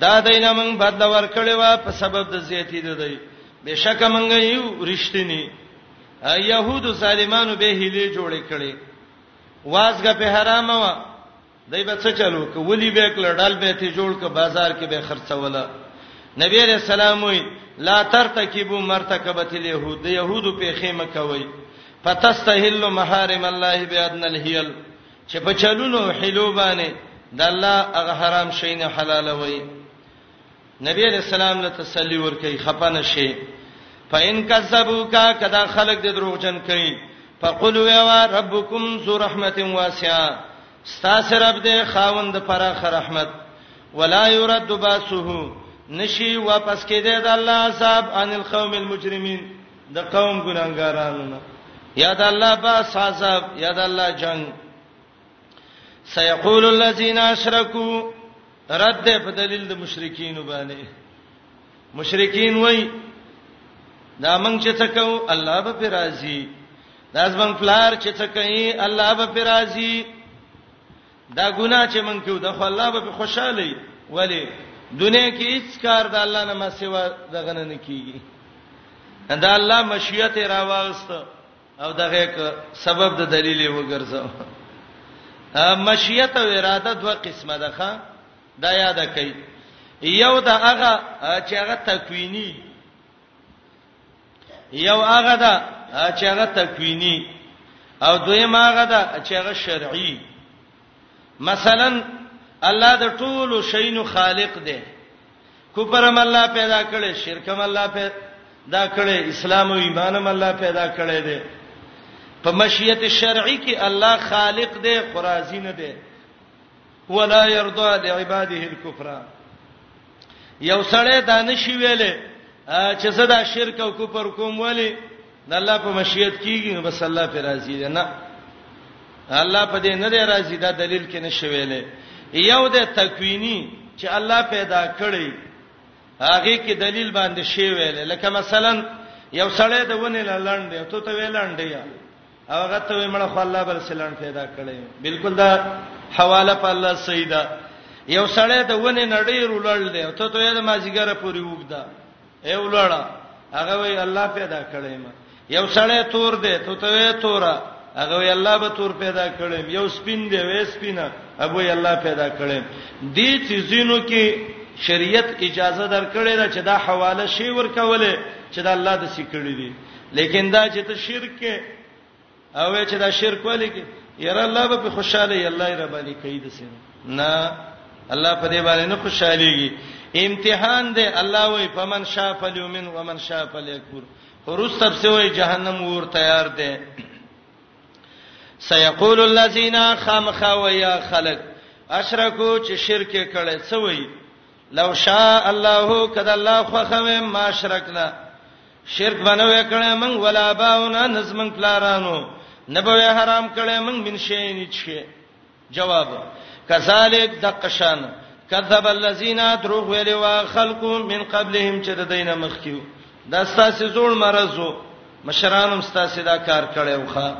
دا دینه موږ بدل ورکړې وا په سبب د زیاتی ده دی بشک موږ یو رښتینی یهود سالمانو به هلي جوړ کړي وازګه په حرامه وا دای په څه چلو ک ولی به کلړل به ته جوړ ک بازار کې به خرڅوله نبی علیہ السلام وی لا ترتکبو مرتکبت اليهود يهود په خیمه کوي فتستهل محارم الله بادن الهيل چې په چلونو او حلو باندې د الله هغه حرام شي نه حلالوي نبی علیہ السلام له تسلی ورکي خپنه شي فإن كذبوك کدا خلق د دروغجن کوي فقلوا يا ربكم ذو رحمت واسعه استاس رب دې خاوند فراخ رحمت ولا يرد باسه نشي واپس کېده د الله عذاب عن القوم المجرمين د قوم ګناګارانو نه یا د الله با سازب یا د الله جنگ سيقول الذين اشركوا رد په دلیل د مشرکین باندې مشرکین وای دا مونږ چې څه کوو الله به پر راضي دا زمون پلار چې څه کوي الله به پر راضي دا ګناه چې مونږ کیو د خو الله به خوشاله وي ولی دنیا کې هیڅ کار د الله نه ما سیوا دغه نه کیږي دا الله مشیت راوست او دغه سبب د دلیل وګرځو مشیت او اراده دوه قسمه ده ښا دا یاد کړئ یو دا هغه چې هغه تکوینی یو هغه ده چې هغه تکوینی او دویم هغه ده چې هغه شرعي مثلا الله د ټولو شینو خالق دی کوپرم الله پیدا کړي شرکم الله پیدا کړي اسلام او ایمانم الله پیدا کړي دي په مشیت شرعي کې الله خالق دی خرازی نه دی ولا يرضى لعباده الكفر یو سړی دا نشي ویلې چې زه دا شرک او کفر کوم ولی د الله په مشیت کیږي نو بس الله پر راضي دی نه الله په دې نه دی راضي دا دلیل کې نشي ویلې یو د تکوینی چې الله پیدا کړی هغه کې دلیل باندې شی ویلې لکه مثلا یو سړی د ونې لاندې ته ته ویلاندې یا هغه ته ویمړه خو الله بل سلام پیدا کړي بالکل دا حواله په الله سیدا یو سړی د ونه نړۍ رولړل دی او ته ته یې د مازیګره پوری وګدا ای ولړا هغه وی الله پیدا کړی ما یو سړی تور دی ته ته یې تورا هغه وی الله به تور پیدا کړی یو سپین دی وې سپینا ابو یې الله پیدا کړی دې چیزینو کې شریعت اجازه درکړې ده چې دا حواله شی ورکوله چې دا الله د سې کړی دی لیکن دا چې ته شرک او چې دا شرک ولې کې یاره الله به خوشاله ی الله یې ربانی کوي د سینه نه الله په دې باندې نه خوشاليږي امتحان دی الله وای فمن شاء فلیومن ومن شاء فلیکفر روس سب سے وای جهنم ور تیار دی سيقول الذين خامخا ويا خلق اشرکو چې شرک کړي څه وای لو شاء الله کذا الله خو خوي ما شرکنا شرک باندې وکړې من ولا باونه نزمن پلارانو نبوي حرام کړې من من شي نشي جواب کذالک دقشان کذب الذين دروغ ویلي وا خلق من قبلهم چې د دینه مخکیو دا ستاسو زوړ مرزو مشرانم ستاسو دا کار کړي وخه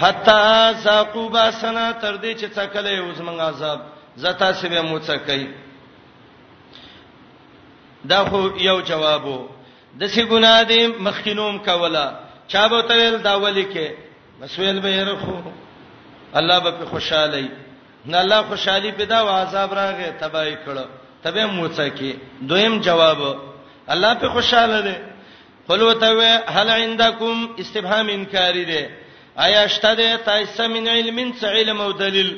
حتا ساقو باسنا تر دې چې څکلې اوس موږ عذاب زتا سبه مو څکې دا خو یو جواب وو د سی ګناه دی مخکینوم کوله چا به تویل دا ولی کې بس ویل به یې رخو الله به په خوشاله نه الله خوشحالي پیدا او عذاب راغې تبای کړه تبه موڅه کې دویم جواب الله په خوشاله دی قلو ته هل عندکم استفهام انکاری دی آیا شته ده تاسو من علم څه علم او دلیل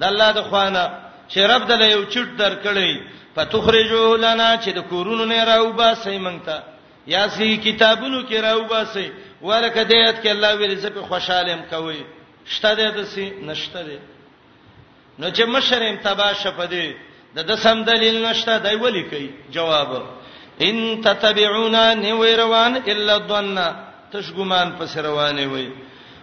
د الله د خوانه چې رب د یو چټ درکړی فتخرجو لنا چې د کورونو نه راو باسي مونږ ته یا سی کتابونو کې راو باسي ورکه دې ات کې الله ویل زه په خوشاله يم کوي شته دې د سي نشته دې نو چې مشرم تبا شپدي د د سم دلیل نشته دی ولی کوي جواب ان تتبعون نوی روان الا ظن تشګمان پس روانه وي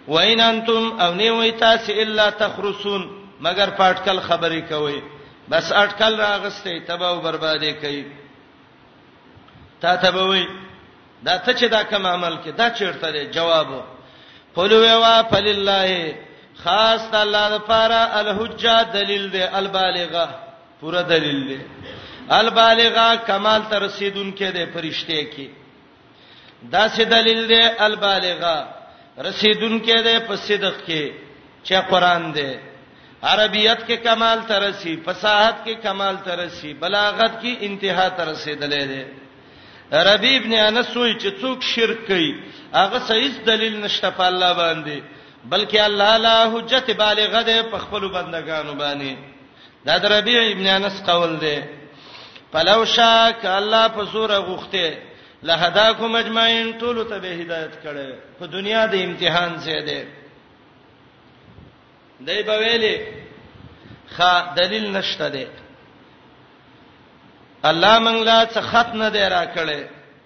وین انتم او نه وي تاسو الا تخرسون مگر پټکل خبرې کوي بس اٹکل راغسته تباہ او بربادي کوي تا ته به وي دا ته چې دا کوم عمل کې دا چیرته دی جواب قل ووا فلله خاص د الله لپاره الحجه دلیل دی البالغه پورا دلیل دی البالغه کمال تر رسیدونکې دی پرشته کې دا څه دلیل دی البالغه رسیدون کې ده په صدق کې چې قران دی عربیت کې کمال ترسي فصاحت کې کمال ترسي بلاغت کې انتها ترسیدلې ده ربی ابن انس وی چې څوک شرک کوي هغه صحیح دلیل نشته په الله باندې بلکې الله لا حجت بالغه ده په خپل بندگانو باندې دا د ربيع ابن انس قول دی فلو شاء ک الله په زور غوخته لهداکم اجمعین ټول ته به هدایت کړي په دنیا د امتحان څه دی دای په ویلي خا دلیل نشته دی الله مونږ لا څه خط نه دی راکړي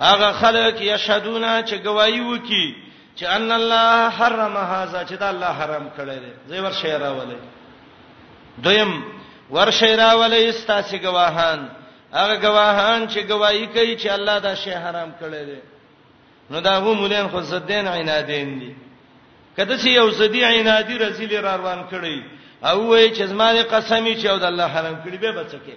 هغه خلک یشهدون چې گواہی وکي چې ان الله حرم هاذا چې دا الله حرام کړی دی زې ورشه راولې دویم ورشه راولې استاسي گواهان هغه گواهان چې گواہی کوي چې الله دا شی حرام کړی دی نو دا هو مولین خو زدین عنادین دي کته چې یو زدی عنادی رزیل را روان کړی او وای چې زما قسمی چې او د الله حرام کړی به بچکه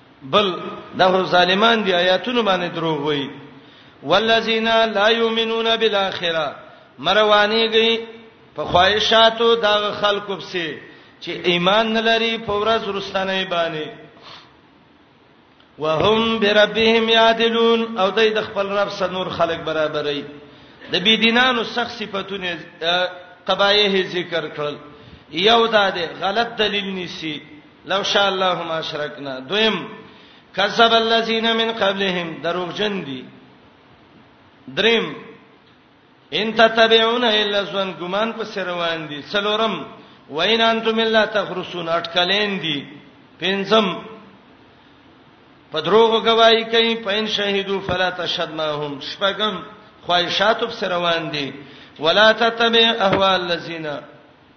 بل دغه ظالمان دی آیاتونو باندې دروغ وایي والذین لا یؤمنون بالاخره مروانیږي په خواهشاتو دغه خلکو پسې چې ایمان نه لري په ورځ ورستنه باندې وهم بربهم یادلون او دای د خپل رب سره نور خلق برابرې د بی دینانو سخت صفاتونه قبایه ذکر کړل یو دا ده غلط دلیل نسی لو شاء الله ما اشرکنا دویم کذب الذين من قبلهم دروغجن دي دریم ان تتبعون الا ظن ګمان په سر روان دي څلورم وین انتم الا تخرسون اٹکلین دي پنځم په دروغو گواہی کوي پاین شهیدو فلا تشهد ماهم شپږم خواهشاتو پر روان دي ولا تتبع اهوا الذين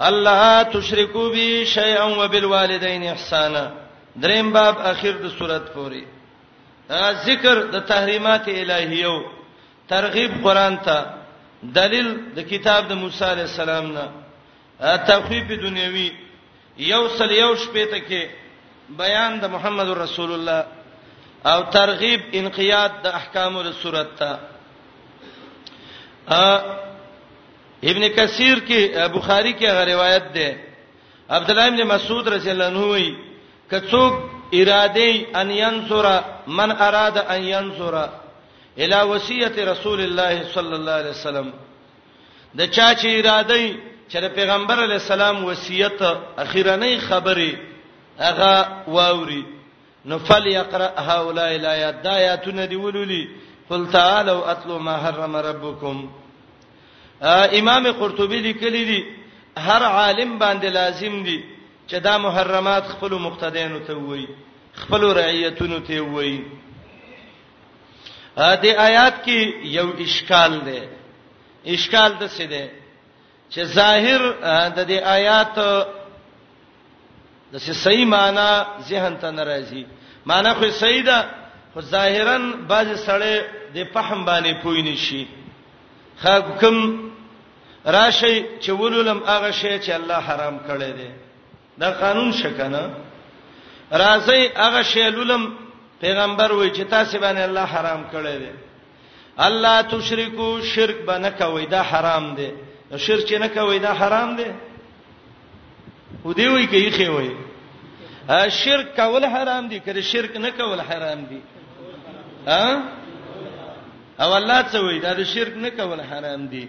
الله تشرکو به شیئا وبالوالدین احسانا دریم باب اخر د صورت پوری ذکر د تحریمات الہیو ترغیب قران ته دلیل د کتاب د موسی علی السلام نه تخفیف دنیوی یو سل یو شپې ته کې بیان د محمد رسول الله او ترغیب انقیاد د احکام د صورت ته ابن کثیر کې بخاری کې غو روایت ده عبد الله ابن مسعود رضی الله عنه وی کڅوک اراده ان ينصر من اراد ان ينصر الى وصيه رسول الله صلی الله علیه وسلم د چا چې اراده چې پیغمبر علی السلام وصیت اخیرنۍ خبره هغه واوري نو فلیقرأ هؤلاء الایات دا آیاتونه دی ولولي قل تعالوا اتلوا ما حرم ربکم امام قرطبی لیکلی دی هر عالم باندې لازم دی چې دا محرمات خپل مقتدیانو ته وایي خپل رعیتونو ته وایي ا دې آیات کې یو اشکال دی اشکال د څه دی چې ظاهر د دې آیات د صحیح معنی ذهن ته ناراضي معنی خو صحیح ده خو ظاهرا بعض سړی د فهم باندې پوی نشي حکم راشي چې ولولم هغه شی چې الله حرام کړی دی دا قانون شکنه راځي هغه شیلولم پیغمبر وای چې تاسو باندې الله حرام کړی دی الله تشرکو شرک باندې کوي دا حرام دی شرک چې نه کوي دا حرام دی و دی وی کوي خې وای شرک کول حرام دي کړي شرک نه کول حرام دي ها او الله څه وای دا د شرک نه کول حرام دي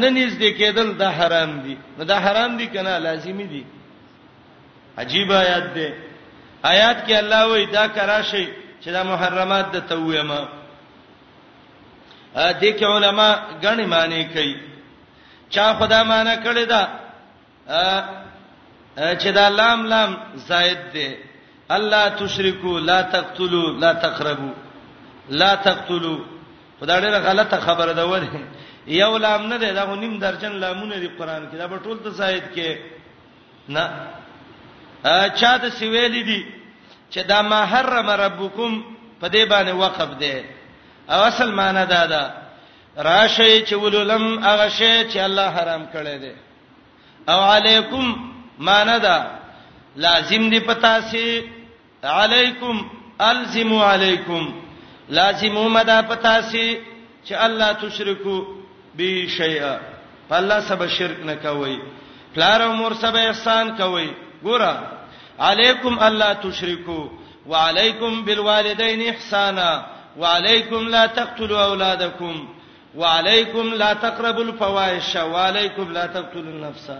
نه نږدې کېدل دا حرام دي نو دا حرام دي کنه لازمی دي عجیب آیات دی آیات کې الله وایي دا کراشي چې دا محرمات د تویما ا دې کې علما غني معنی کوي چا خدا معنی کړی دا چې دا لام لام زائد دی الله تشرکو لا تقتلو لا تقربو لا تقتلو خدای ډیره غلطه خبره ده ونه یو لام نه ده دا نیم درجن لامونه دی قران کې دا په ټول ته زائد کې نه چا د سویلې دي چې دا ما حرم ربکم په دې باندې وقف ده او اصل معنی دا ده راشه چې ولولم هغه شی چې الله حرام کړی دی او علیکم معنا دا لازم دی پتا سي علیکم الزم علیکم لازم مدا پتا سي چې الله تشرکو به شیئا په الله سبا شرک نه کوي پلار او مور سبا احسان کوي ګوره علیکم الله تشرکو وعلیکم بالوالدین احسانا وعلیکم لا تقتلوا اولادکم وعلیکم لا تقربوا الفواحش وعلیکم لا تقتلوا النفس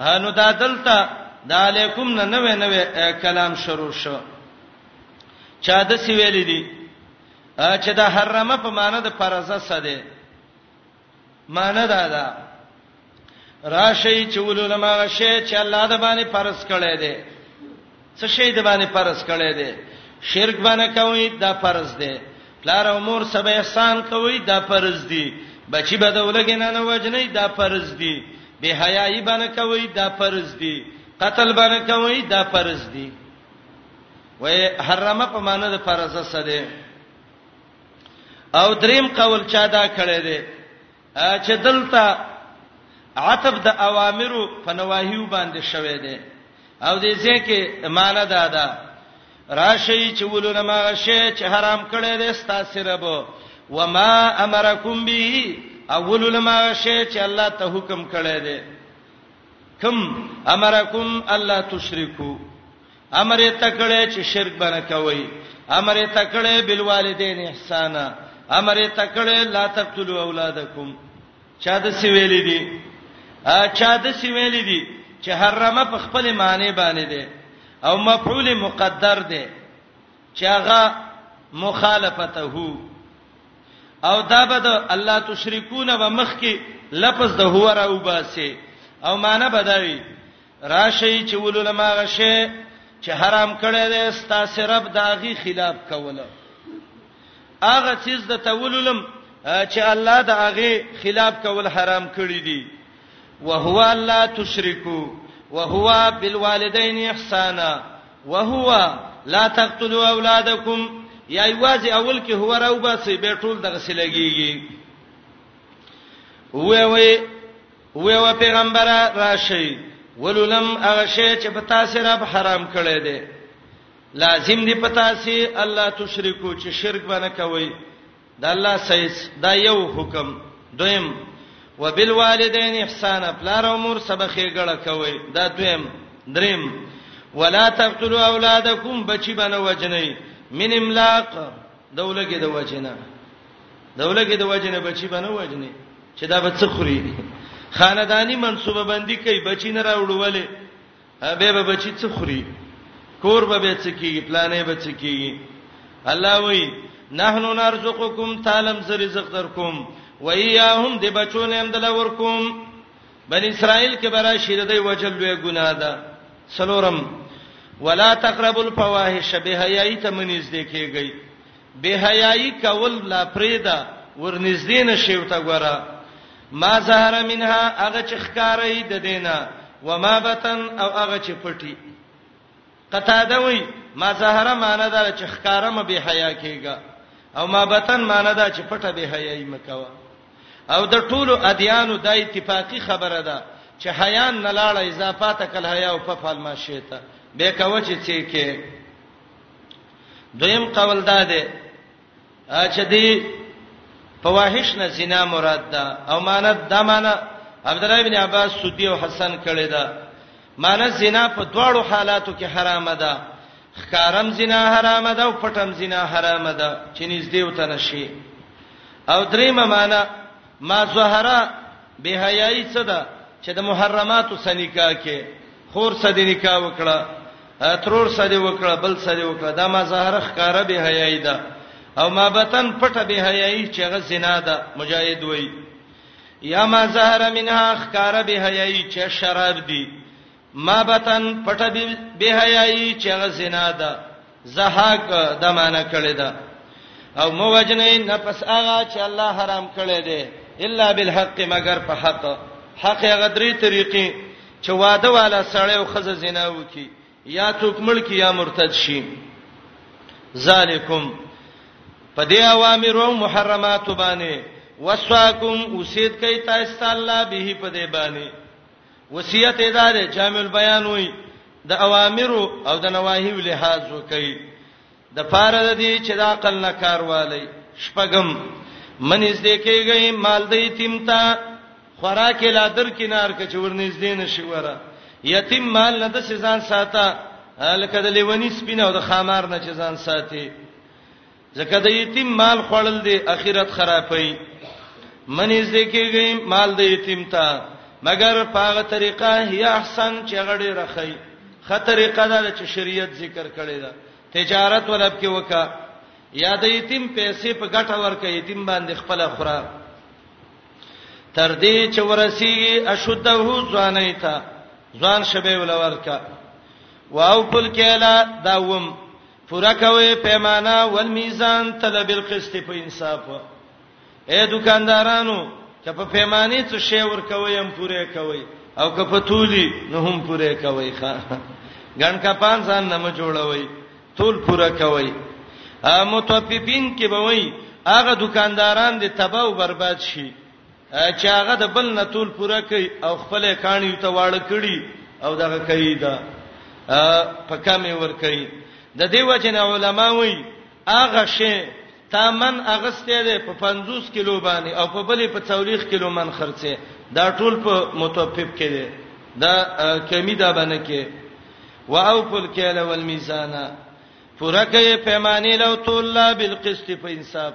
هانو دا دلته د علیکم نه نوې نوې کلام شروع شو چا د سی ویل دي چې دا حرمه په معنی د فرضه سده معنی دا ده راشي چې ولولم هغه شی چې الله د باندې فرض کړی دی څه شی د باندې فرض کړی دی شرک باندې کوي دا فرض دی پلار او مور سبا احسان کوي دا فرض دی بچی به دولګ نه نه وجنې دا فرض دی به حیاي باندې کوي دا فرض دی قتل باندې کوي دا فرض دی وای حرامه په معنی د فرض سره او دریم قول چا دا کړی دی چې دلته عتب د اوامرو په نواهیو باندې شوه دی او دې ځکه معنی دا ده راشي چې ولونه ما شي چې حرام کړي دې ستاسو رب و ما امرکم به اولونه ما شي چې الله ته حکم کړي دې کم امرکم الله تشرکو امر یې تکړه چې شرک بنه کوي امر یې تکړه بالوالدین احسان امر یې تکړه لا تقتلوا اولادکم چا د سی ویلې دي چا د سی ویلې دي چې حرمه په خپل معنی باندې ده او مفعول مقدر ده چې هغه مخالفته هو او دا به د الله تشریکون و مخ کې لفظ د هو را وباسي او معنی بداوي راشي چې ولولم هغه شی چې حرام کړی دی ستاسو رب دا غي خلاف کوله هغه چیز د تولولم چې الله د هغه خلاف کول حرام کړی دی وهو الله تشرکو وهو بالوالدین احسانا وهو لا تقتلوا اولادکم یا ایواز اول کې هو راو باسي به ټول دغه سلګيږي وې وې وې و پیغمبر راشي ولولم هغه شی چې په تاسو رب حرام کړی دی لازم دی په تاسو الله تشریکو چې شرک باندې کوي د الله سیس دا یو حکم دویم وبالوالدین احسان پلار او مور سبخې ګړه کوي دا دویم دریم ولا تقتلوا اولادکم بچی باندې وجنی من املاق دولګي د وجنه دولګه د وجنه بچی بنه وجنه چې دا به څه خوري خاندانی منصوبه بندي کوي بچی نه راوړولې به به بچی څه خوري کور به به څه کیږي پلانې به څه کیږي الله وایي نحنو نرزقکم تعلم ز رزق درکوم و ایاهم د بچونه هم دل ورکوم بنی اسرائیل کې برا شیردای وجل لوی ګناه ده سلورم ولا تقربوا الفواحش بهایت منیز دې کېږي بې حیايي کول لا پرېږده، ورنږدې نه شې ورته ګوره، ما ظهر منها هغه چې ښکاره يي د دې نه، وما بطن او هغه چې پټ يي. قتاده وايي، ما ظهر معنی دا ده چې ښکاره مه بې حیا کېږه او ما بطن معنی دا چې پټه بې حیايي مه کوه. او د ټولو ادیانو د اتفاقی خبره ده چې حیا نه لاړه اضافه تکل حیا او په فعل ما شیته به کوي چې څه کې دویم قول دا دی چې دی فواحش نه زنا مراد ده او مانت دا معنا عبد الله ابن عباس سودی او حسن کړي ده مانه زنا په دواړو حالاتو کې حرامه ده خکارم زنا حرامه ده او پټم زنا حرامه ده چې نږدې وته نشي او دریمه معنا ما زهرا بهایي څه ده چې د محرماتو سنیکا کې خور سره دې نکاح وکړه ترور سره دې وکړه بل سره دې وکړه دا ما ظاهر ښکارا به حیاي ده او ما بتن پټه به حیاي چې غ زنا ده مجاهد وای یا ما ظاهر منها ښکارا به حیاي چې شراب دي ما بتن پټه به حیاي چې غ زنا ده زهاک دا معنا کړی دا او مو وجنه نه پس هغه چې الله حرام کړی دی الا بالحق مگر په حق حق هغه درې طریقې چې واده والا سړی او خزه زنا وکي یا څوک ملک یا مرتد شي ذالکم په دې اوامر او محرمات باندې وسواکم اوسید کوي تاسو الله به په دې باندې وصیت یې دا دی جامع البیان وایي د اوامرو او د نواهیو لحاظ وکړي د پاره د دې چې د عقل نه کار والی شپغم منځ دې کېږي مال دې یتیم ته خوراک لا در کینار کې چې ورنځ دې نشي وره یتیم مال نه د سزان ساته لکه د لیونی سپینه او د خامار نه چې ځان ساتي ځکه د یتیم مال خوړل دی اخرت خرابوي منی زکیږي مال د یتیم ته مګر پاغه طریقه هي احسن چې غړي رخی خه طریقه دا چې شریعت ذکر کړی دا تجارت ولب کې وکا یا د یتیم پیسې په ګټه ورکې یتیم باندې خپل خورا تر دې چې ورسیږي اشده ځواني ته ځوان شبه ولورکا واو پل کېلا داوم پورا کوي پیمانه ول میزان طلب القسط په انصاف اے دکاندارانو که په پیمانه څه شی ور کوي هم پوره کوي او که په تولی نه هم پوره کوي ښا ګڼ کا پان ځان نه م جوړوي تول پوره کوي متوففین کې به وای هغه دکانداران دي تباہ او برباد شي چې هغه د بل نه تول پوره کوي او خپل کانی ته واړه کړي او دغه کوي دا په کمې ور کوي د دې وجه نه علما وایي هغه شی تا من اغسته ده په 50 کیلو باندې او په بلې په 40 کیلو من خرڅه دا ټول په متوفف کې ده دا کمی دا باندې کې واوفل کیل والمیزان پوره کې پیمانه لو تول بالقسط په انصاف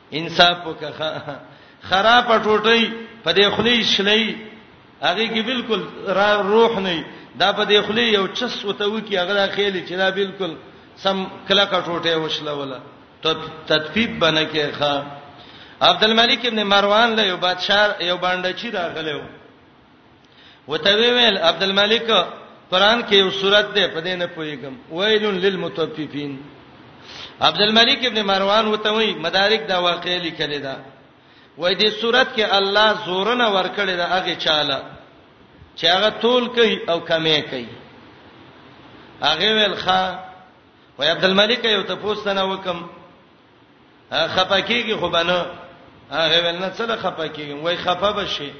انصاف وکړه خراب ټوټي په دې خلی شلې هغه کې بالکل روح نه دا په دې خلی یو چس وته وکی هغه خېلې چې دا بالکل سم کله کټوټه وشله ولا تطفیب بنه کې ښا عبد الملک ابن مروان له یو بادشاہ یو باندې چی راغلو وته ویل عبد الملک قران کې یو صورت ده په دې نه پويګم ویل للمتطففين عبد الملک ابن مروان وته وی مدارک دا واقعي لیکل ده وای دې صورت کې الله زورنه ورکړي ده هغه چاله چې هغه تول کوي او کمې کوي هغه ویل ښا وای عبد الملک یو ته پوښتنه وکم خپه کیږي خو بنه هغه ول نه څه خپه کیږم وای خپه بشي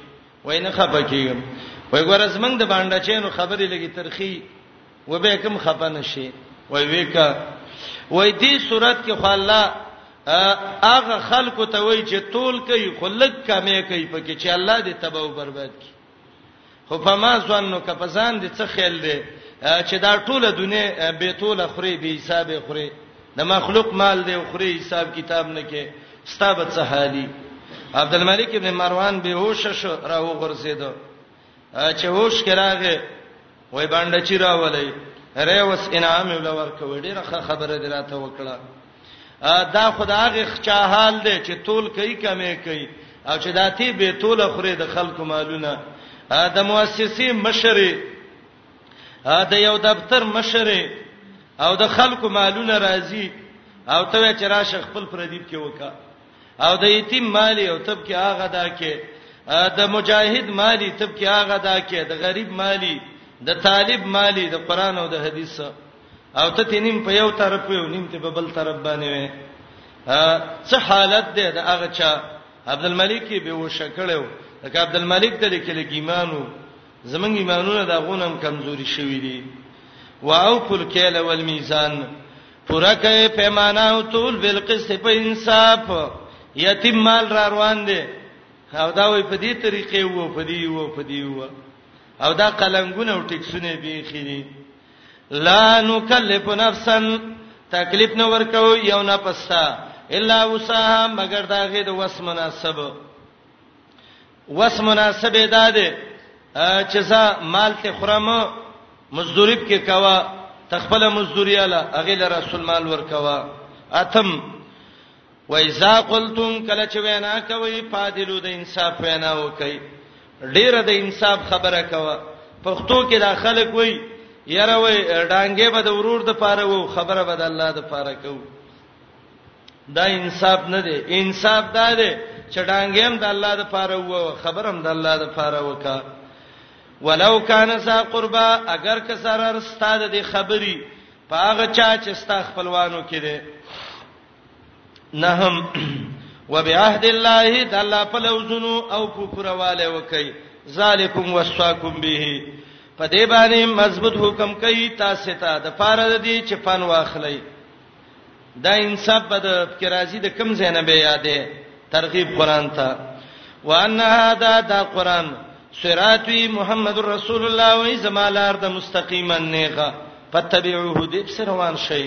وای نه خپه کیږم وای ګورز موږ د باندې چینو خبرې لګي ترخی و به کوم خپه نشي وای وکا وای دې صورت کې خو الله هغه خلکو ته وای چې تول کوي خلک کمې کوي پکې چې الله دې تباہ او برباد کړي خو په ما ځوانو که په ځان دي څه خیال دی چې دا ټوله دنیا به توله خوري به حساب خوري د مخلوق مال دی خوري حساب کتاب نه کې ستابه څه حالي عبد الملک ابن مروان به هوش شو راو غرزیدو چې هوش کراغه وای باندې چې راولې ریوس انعام ولور کوي ډیره خبره دراته وکړه دا خدای غچا حال دی چې تول کوي کمې کوي او چې داتي به تول خوري د خلکو مالونه د مؤسسې مشرې د یو دفتر مشرې او د خلکو مالونه راځي او ته چې راشه خپل پردیپ کې وکا او د یتیم مالی او تب کې هغه دا کې د مجاهد مالی تب کې هغه دا کې د غریب مالی د طالب مالی د قران او د حدیث او ته تینیم په یو طرف یو نیم ته په بل طرف باندې وې څه حالت ده د هغه چا عبد الملک به وشکړو لکه عبد الملک ته لیکل کیمانو زمنګ ایمانونه دا غونم کمزوري شوی دي واو فل کیل والمیزان پورا کئ پیمانه او تول بالقسط په انصاف یتیم مال را روان دي او دا وې په دې طریقې وو په دې وو په دې وو او دا قلنګونه او ټیکسونه به خېری لا نکلف نفسا تکلیف نه ورکو یو نه پستا الا وسها مگر دا غي د وس مناسب وس مناسب ده ده چې زه مال ته خرم مزدوری کې کوا تخپل مزدوریاله اغه له رسول مال ورکوا اتم و اذا قلتم کله چې وینا کوي فاضلو د انصاف وینا وکي ډیره د انصاف خبره کوه پښتو کې دا خلک وای یاره وای ډانګې به د ورور د پاره وو خبره به د الله د پاره کو دا انصاف نه دی انصاف دا دی چې ډانګې هم د الله د پاره وو خبره هم د الله د پاره وکا ولو کان سا قربا اگر که سره استاد د خبري پاغه چا چې ستا خپلوانو کې دي نهم وبعهد الله تعالی فلوزنو او پوپرواله وکي ذالکم وصاکم به په دې باندې مضبوط حکم کوي تاسو ته د فارغ دي چې فن واخلئ دا انصاف بد کې راځي د کم زینب یادې ترغیب قران ته وان هذا دا قران صراطی محمد رسول الله و زمالار د مستقیما نیغه فتبعوه دې سروان شئ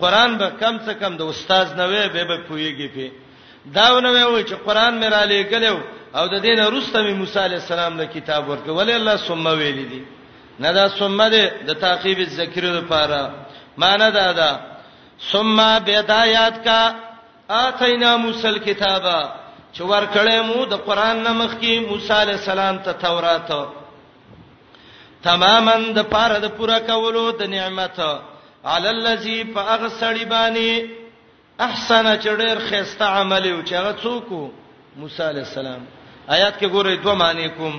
قران به کم څه کم د استاد نه وې به به پويږي په داونه وې چې قران مې را لېګلو او د دینه روسته مې موسی عليه السلام له کتاب ورکړ ولې الله ثم ویل دي نه دا ثم ده د تعقیب ذکر لپاره معنی دا ده ثم بدايات کا اتینا موسی الكتاب چې ورکړې مو د قران نمخ کې موسی عليه السلام ته تورات تماما د پاره د پورا کولو د نعمت علی الذی فاغسړی بانی احسن چډیر خسته عمل او چې هغه څوک موسی علی السلام آیات کې ګورې دوه معنی کوم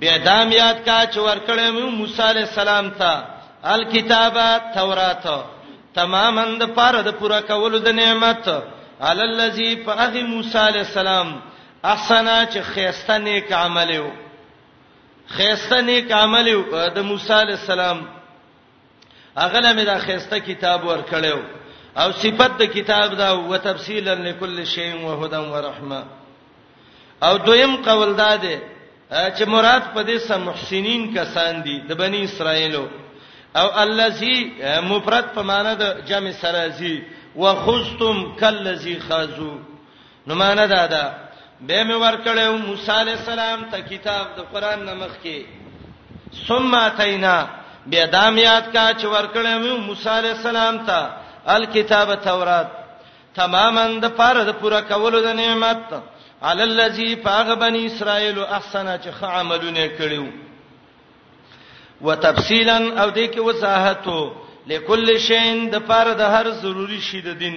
بیا دام یاد کا چې ورکړې مو موسی علی السلام ته الکتابه تورات تماما د پاره د پورا کولو د نعمت علی الذی فاغ موسی علی السلام احسنا چې خيسته نیک عمل یو خيسته نیک عمل یو د موسی علی السلام اغله مې دا خيسته کتاب ورکړیو او صفت د کتاب دا او تفصیلا لكل شی و هدى و رحمه او دویم قول دا دی چې مراد په دې سم محسنین کسان دي د بنی اسرائیلو او الذی مفرد په معنی د جمع سرازی وخذتم کلذی خازو نو معنا دا ده به مې ورکړو موسی علی السلام ته کتاب د قران نمخ کې ثم اتینا بیا دا میات کا چې ورکړو موسی علی السلام ته الکتاب تورات تماما د پاره د پوره کولو د نعمت علی الذی فاغ بنی اسرائیل احسن چې عملونه کړیو وتفصیلا او دې کې وضاحتو لکل شین د پاره د هر ضروری شی د دین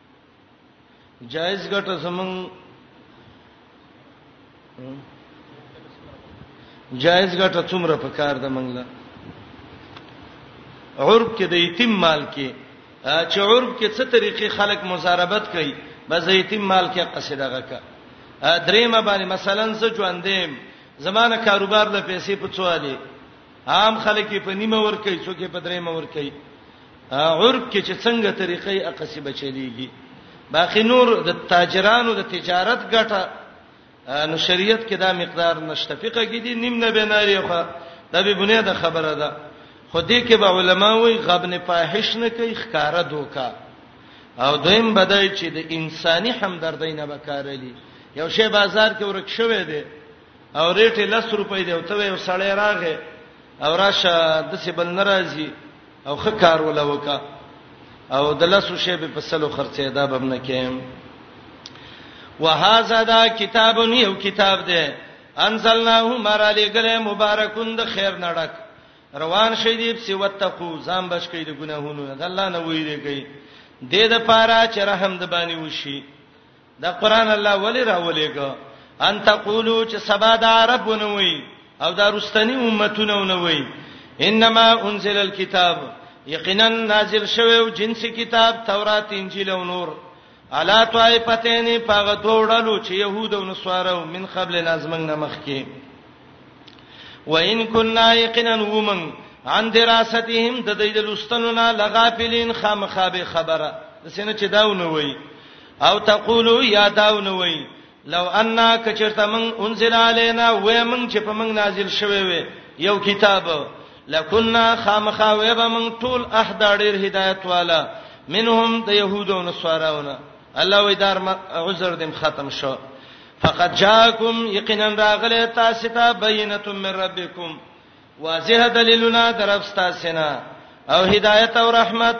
جائز ګټه زمون جائز ګټه څومره پکار ده منګله عرب کې د یتیم مال کې چې عرب کې څه طریقې خلک مزاربت کوي بس یتیم مال کې قصیده غکا درېمه باندې مثلا زه ژوندم زمانه کاروبار له پیسې پڅوالي عام خلک په نیمه ور کوي څوک په درېمه ور کوي عرب کې چې څنګه طریقې اقصی بچلېږي باقی نور د تاجرانو د تجارت ګټه نو شریعت کې دا مقدار نشته فقہ کې دي نیم نه بناري خو دا به بنه د خبره ده خو دې کې به علما وایي غبن فاحش نه کوي ښکارا دوکا او دویم بدای چې د انساني همدردۍ نه بکارلی یو شی بازار کې ورک شوی دی او ریټ یې لس روپۍ دی او ته یو سړی راغې او راشه د څه بل ناراضي او خه کار ولا وکا او د لاسو شی په سلو خرڅې دا بم نه کېم وهذا دا کتاب یو کتاب دی انزلناه مر علی ګله مبارکون د خیر نړک روان شې دی په وتقو ځان بچ کړي د ګناهونو د الله نه ویریږي د دې لپاره چې رحم د باندې وشي دا قران الله ولی راولېګو ان تقولو چې سبا د عربونه وي او دا رستنی امتونه ونه وي انما انزل الكتاب یقینا نازل شوی او جنسي کتاب تورات انجیل او نور الا طائفتین پاغه دوړلو چې يهود او نصارو من قبل نازمنګ نه مخکي وان كنا یقینا ومن عن دراستهم د دې د لستنو نه لغافلین خامخابه خبره د سینې چې داونه وي او تقولو یا داونه وای لو ان کچرته من انزل علينا و من چې په من نازل شوی وي یو کتاب لکنا خامخا و به من ټول احداړیر هدایت والا منهم د يهودو او نصاراونه الله وی دار عذر دم ختم شو فقد جاءكم یقینا راغله تاسو ته بینه من ربکم واضح دلیلنا درفستا سینا او هدایت او رحمت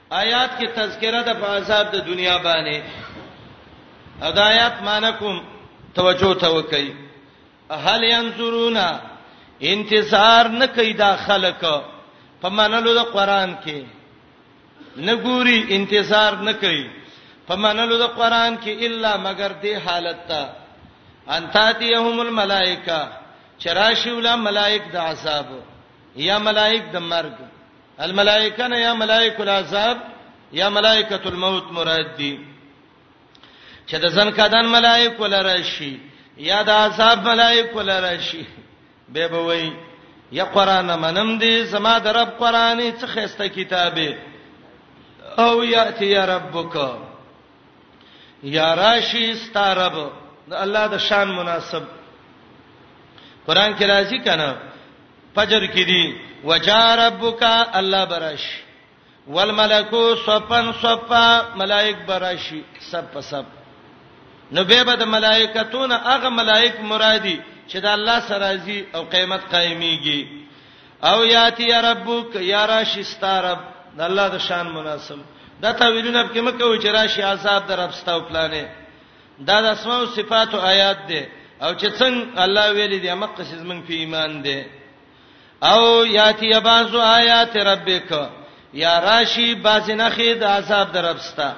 آیات کې تذکرہ د عذاب د دنیا باندې هدایت مانکم توجه ته وکي هل ينظرون انتظار نه کوي دا خلک په منلو د قران کې نه ګوري انتظار نه کوي په منلو د قران کې الا مگر دې حالت ته انتاتيهم الملائکه چراشی ولا ملائک د عذاب یا ملائک د مرګ الملائکه نه یا ملائکه العذاب یا ملائکه الموت مراد دي چې د ځن کدن ملائکه لراشي یا د عذاب ملائکه لراشي به به وای یا قران منم دي زما د رب قران څخه خسته کتابه او یاتی یا ربک یا راشی ستارب د الله د شان مناسب قران کې راځي کنه فجر کې دی وجا ربک الله براش والملکو صفن صفا ملائک براشی سب په سب نو به به د ملائکتون هغه ملائک مرادي چې د الله سره راځي او قیامت قائميږي او یاتی یا ربک یا راشی ستارب د الله د شان مناسب دا تعویلونه په کې مکه و چې راشي عذاب در رب ستاو پلانې دا د اسماء او صفات آیات دي او چې څنګه الله ویلي دي مکه چې زمنګ په ایمان دي او یاتی بعضو آیات ربک یا راشی باز نه خید عذاب در رب ستا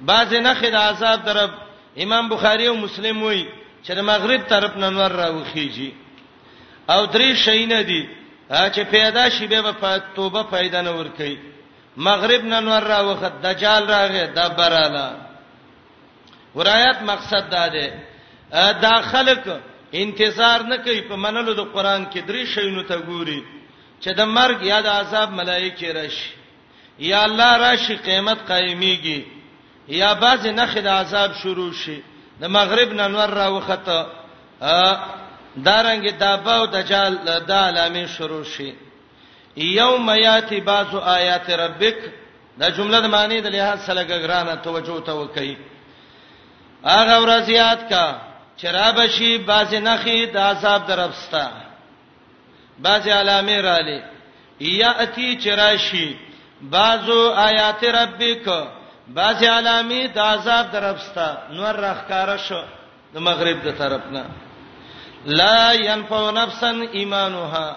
باز نه خید عذاب در رب امام بخاری او مسلم وایي چې د مغرب طرف ننور راوخیږي او درې شي نه دي چې پیدا شي به په توبه پیدا نه ور کوي مغرب نه نور را وخت دجال راغې دبراله ورایت مقصد دا دی دا خلک انتظار نه کوي په منلو د قران کې درې شینو ته ګوري چې د مرګ یا د عذاب ملایکې راشي یا الله راشي قیامت قائمیږي یا باز نه خد عذاب شروع شي د مغرب ننور را وخته دارنګ دابه او دجال د علامه شروع شي یوم یاتی باز آیات ربک دا جمله د معنی د لحاظ سره ګرانه توجه ته وکي هغه ورځ یاد کا چرابشی باز نخی د عذاب درپستا بعضی علامه را لې یاتی چرایشی بعضو آیات ربک بعضی علامه د عذاب درپستا نور راخکاره شو د مغرب د طرف نه لا ينفع نفسا ایمانها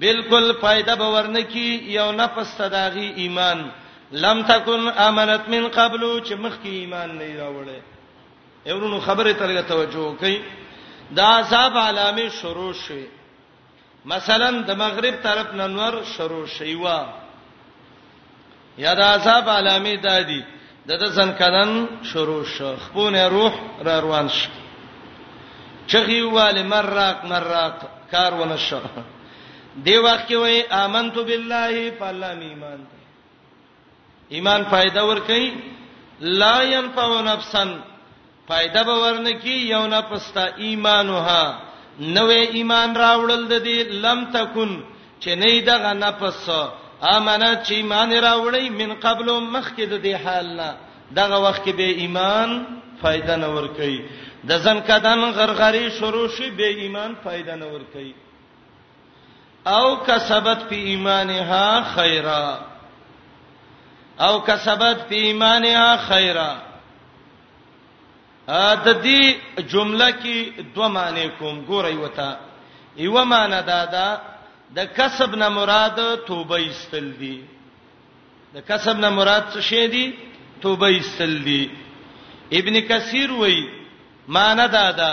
بالکل فائدہ باورنه کی یو نفس تداغي ایمان لم تکن امنت من قبل چې مخکې ایمان نه راوړل ورونو خبره ته لږه توجه وکړئ دا عذاب علامه شروع شي مثلا د مغرب طرف ننور شروع شي وا یا دا عذاب علامه دادی د د ځن کدن شروع شو خپونه روح را روان شو چغي واله مراق مراق کار ونه شو دی وخت کې وای امنت بالله فالله ایمان ایمان فائدہ ور کوي لا ينفع نفسا فائدہ به ورنه کی یو نه پستا ایمانها نوې ایمان راوړل د دې لم تکون چې نه دغه نفس امانه چې ایمان راوړی من قبل مخکې د دې حال نه دغه وخت کې به ایمان فائدہ نه ور کوي د ځن کدن غرغری شروع شي به ایمان فائدہ نه ور کوي او کسبت فی ایمانها خیرا او کسبت فی ایمانها خیرا ا د دې جمله کې دوه معنی کوم ګورئ وتا یو معنی دا ده د کسب نه مراد توبه ایستل دي د کسب نه مراد څه شی دي توبه ایستل دي ابن کثیر وایي معنی دا ده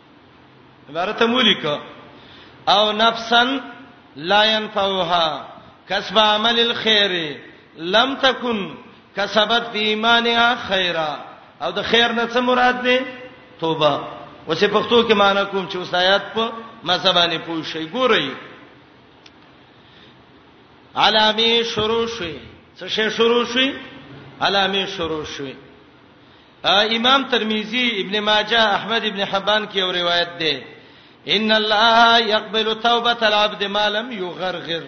عبارت مولیک او نفسا لا ينفعها کسب عمل الخير لم تكن کسبت فی ایمانها خیرا او د خیر نه څه مراد دی توبه وسه پښتو کې معنی کوم چې اوس آیات په مذهبانه پوه شي ګورئ علامه شروع شي څه شي شروع شي علامه شروع شي امام ترمذی ابن ماجه احمد ابن حبان کې یو روایت ده ان الله يقبل توبه العبد ما لم يغرغر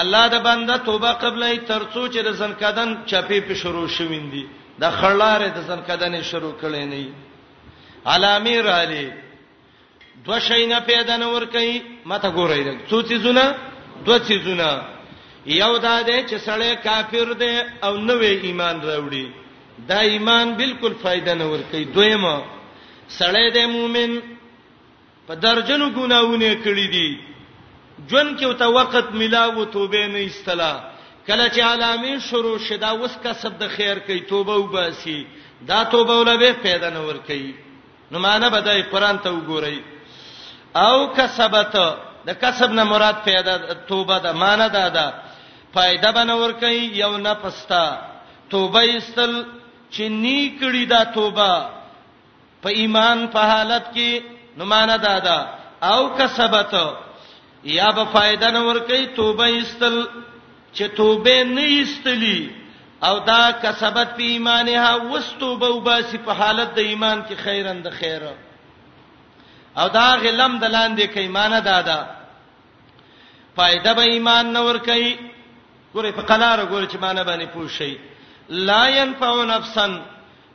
الله د بنده توبه قبلې ترڅو چې د زنکدن چپی په شروع شویندي د خړلارې د زنکدنې شروع کړي نه علامه رالی دو شینا پیدا نه ور کوي ماته ګورئ دا څو چیزونه دو چیزونه یو دا دی چې سړی کافر دی او نوې ایمان راوړي دا ایمان بالکل فائدہ نه ور کوي دویمه سړی دی مؤمن په درجنو ګناونه کړی دي جون کې وته وخت ملاو توبه نه استلا کله چې علامه شروع شدا وس کسب د خیر کوي توبه وباسي دا توبه ولبه پیدا نه ور کوي نو معنا به دای قران ته وګورئ او کسبت د کسب نه مراد پیدا توبه ده معنا ده ده فائدہ بنور کوي یو نه پستا توبه استل چې نی کړی دا توبه په ایمان په حالت کې نو معنا ده ده او کسبت یا به فائدہ نه ور کوي توبه ایستل چې توبه نه ایستلی او دا کسبت په ایمانها وستوبه وباسي په حالت د ایمان کې خیرن د خیر او دا غلم د لاندې کې ایمان دادا فائدہ به ایمان نه ور کوي ګوره په قلار ګوره چې مان باندې پوښي لا ينفع نفسا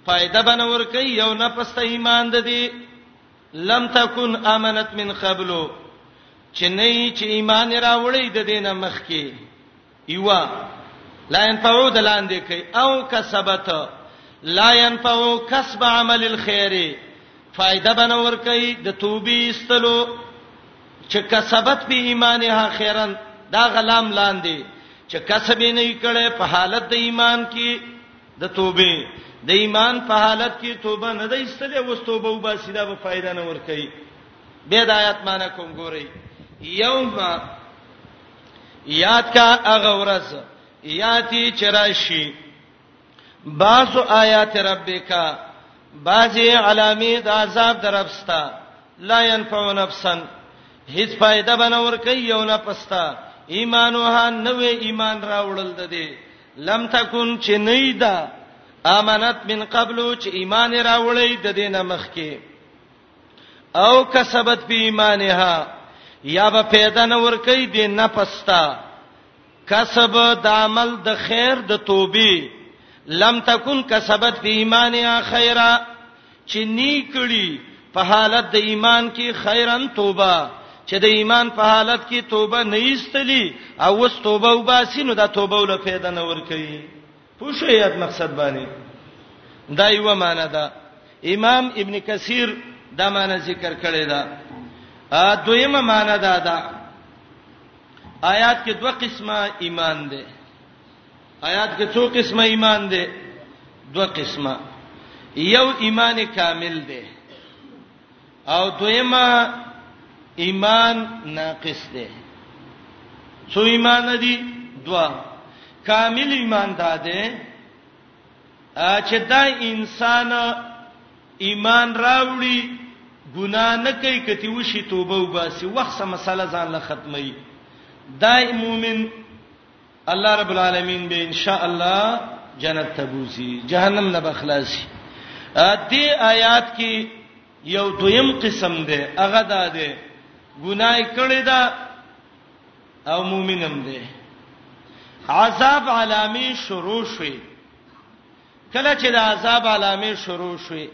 فائدہ به نه ور کوي یو نفس ته ایمان د دې لم تکن امنت من قبل چې نه یی چې ایمان راوړی د دینه مخ کې ایوا لا ينفعو دلاندې کوي او کسبت لا ينفعو کسب عمل الخير فائدہ بنور کوي د توبې استلو چې کسبت به ایمان ها خیرن دا غلام لاندې چې کسب یې نه کړي په حالت د ایمان کې د توبې د ایمان په حالت کې توبه نه ده ایستلې اوس توبه وباسي دا به فائدہ نه ور کوي به د آیات معنی کوم ګورئ یوم یاد کا اغه ورځ یاتی چرایشی بعض آیات ربک بعضی علامه د عذاب درپستا لا ينفع نفسا هیڅ فائدہ بنور کوي یو نه پستا ایمانوها نوې ایمان راوړل د دې لم تکون چې نه دا امانت من قبل چې ایمان راوړی د دینه مخکې او کسبت په ایمانها یا به پیدا نه ور کوي د نه پستا کسب د عمل د خیر د توبې لم تکون کسبت په ایمانها خیره چې نی کړي په حالت د ایمان کې خیرن توبه چې د ایمان په حالت کې توبه نه ایستلی او وس توبه وباسي نو دا توبه ول پیدا نه ور کوي پوښې یاد مقصد باندې دا یو معنی ده امام ابن کثیر دا معنی ذکر کړی دا ا دویمه معنی ده دا آیات کې دوه قسمه ایمان ده آیات کې څو قسمه ایمان دی دوه قسمه یو ایمان کامل دی او دویمه ایمان ناقص دی څو ایمان دي دوا کامل ایمان دا دی چې دا انسان ایمان راوړي ګنا نه کوي کتی وشي توبه وباسي وخت سم مسله ځان له ختمي دا مؤمن الله رب العالمین به ان شاء الله جنت ته بوزي جهنم نه بخلاصي دې آیات کې یو دویم قسم دی هغه دا دی ګناي کړی دا او مؤمنم دی عذاب علامه شروع شوي کله چې د عذاب علامه شروع شوي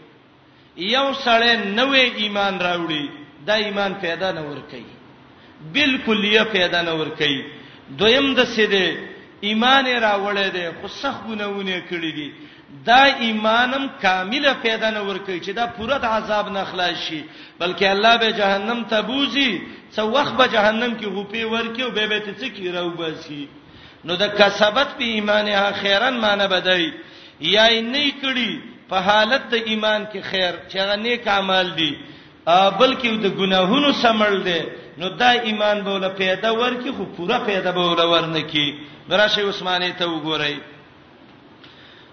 یو سړی نوی ایمان راوړي دا ایمان پیدا نه ور کوي بالکل یې پیدا نه ور کوي دویم د څه دی ایمان راوړی دی خو سخت ګناونه کړی دي دا ایمانم کامله پیدا نه ور کوي چې دا پوره د عذاب نه خلاص شي بلکې الله به جهنم ته بوزي څو وخت به جهنم کې غوپی ورکي او به به ته څه کی راوباسي نو د کسبت په ایمان اخیرن معنی بدای یا یې نه کړی په حالت د ایمان کې خیر چې هغه نیک اعمال دي بلکې د ګناهونو سمړ دي نو دا ایمان به ول پیدا ورکی خو پورا پیدا به ول ورنکی نراشه عثمانه ته وګورئ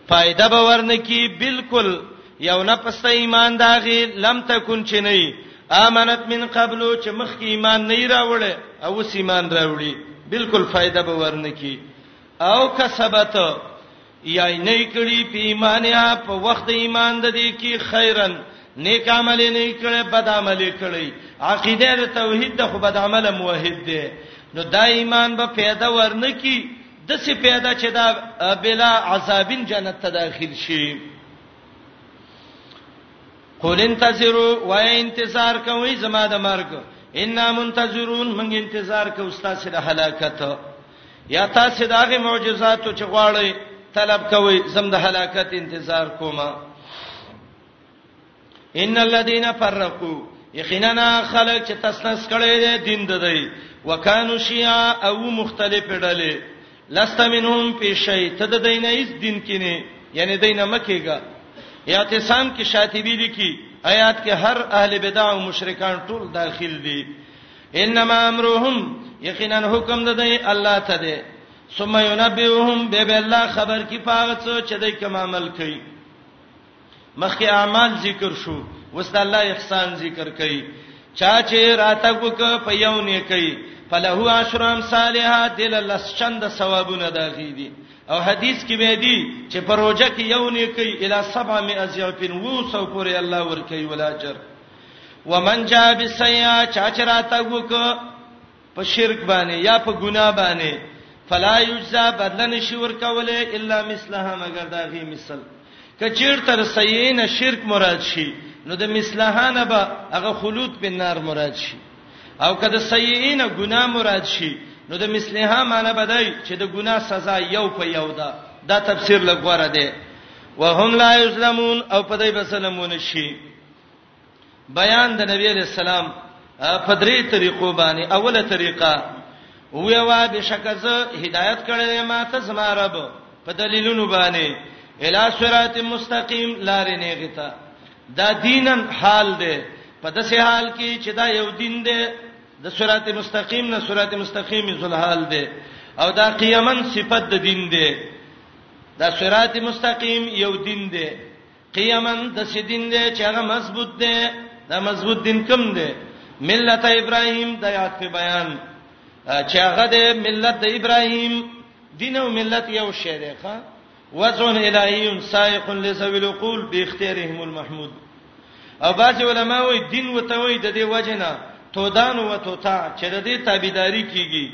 فائدہ به ورنکی بالکل یو نه پسته ایمان داغي لم تکون چې نه امنت من قبل چې مخکې ایمان نه راوړې او اوس ایمان راوړي بالکل فائدہ به ورنکی او کسبت یا نه کړي په ایمان یا په وخت ایمان د دې کې خیرن نیک عمل نه کړي بد عمل کړي عقیده د توحید د خو بد عمل موحد دی نو دا ایمان به پیدا ورنکي د څه پیدا چې دا بلا عذابین جنت ته داخل شي قول انتظروا وای انتظار کوي زما د مرګ ان منتظرون موږ انتظار کوو ستاسو د هلاکت یا تاسو د هغه معجزاتو چې غواړئ طلب کوئ زم د هلاکت انتظار کوم ان الذين فرقوا یقینا خلک چې تسنس کړي دي دین د دی وکانو شیعا او مختلف ډلې لست منهم فی شیء ته د دینه هیڅ دین کې نه یعنی دینه مکیګا اعتصام کې شاطبی لیکي آیات کې هر اهل بدع او مشرکان ټول داخل دي انما امرهم یقینا حکم د دی الله ته دی ثم ينبئهم به به الله خبر کی پاغه څه چې دای کوم عمل کوي مخکې اعمال ذکر شو وس د الله احسان ذکر کوي چا چې راته وک په یو نه کوي فله عشرام صالحه دل الله چند ثوابونه داږي دي او حدیث کې به دي چې پروژه کې یو نه کوي اله 700 ضعف وو سو پورې الله ور کوي ولاجر ومن جاء بالسیئه چا چې راتګ وکړ په شرک باندې یا په ګناه باندې فلا یجزا بدل نشي ورکوله الا مثلها مگر دا غي مثل کچیر تر سیئین شرک مراد شي نو د مثلها نه به هغه خلود په نار مراد شي او کله سیئین ګناه مراد شي نو د مثلها معنی بدای چې د ګناه سزا یو په یو ده دا تفسیر لګوره ده وهم لا یظلمون او په دې بسلمون شي بیان د نبی علیہ السلام په درې طریقو باندې اوله طریقه وی وا بشکز هدایت کړې ما ته زما رب په دلیلونو باندې الی صراط مستقیم لارې نه غتا دا دینن حال دی په داسې حال کې چې دا یو دین دی د صراط مستقیم نه صراط مستقیم ذل حال دی او دا قیامن صفت د دین دی دا صراط مستقیم یو دین دی قیمن د سدین دی چې هغه مضبوط دی دا مضبوط دین کوم دی ملت ابراهیم د یاد په بیان چې هغه د ملت د ابراهیم دین او ملت یو شی دی ښا وزن الهی سائق لسوی القول باختیارهم المحمود او باج علماء وی دین وته وی د دې وجنه تودان و توتا چې د دې تابعداري کیږي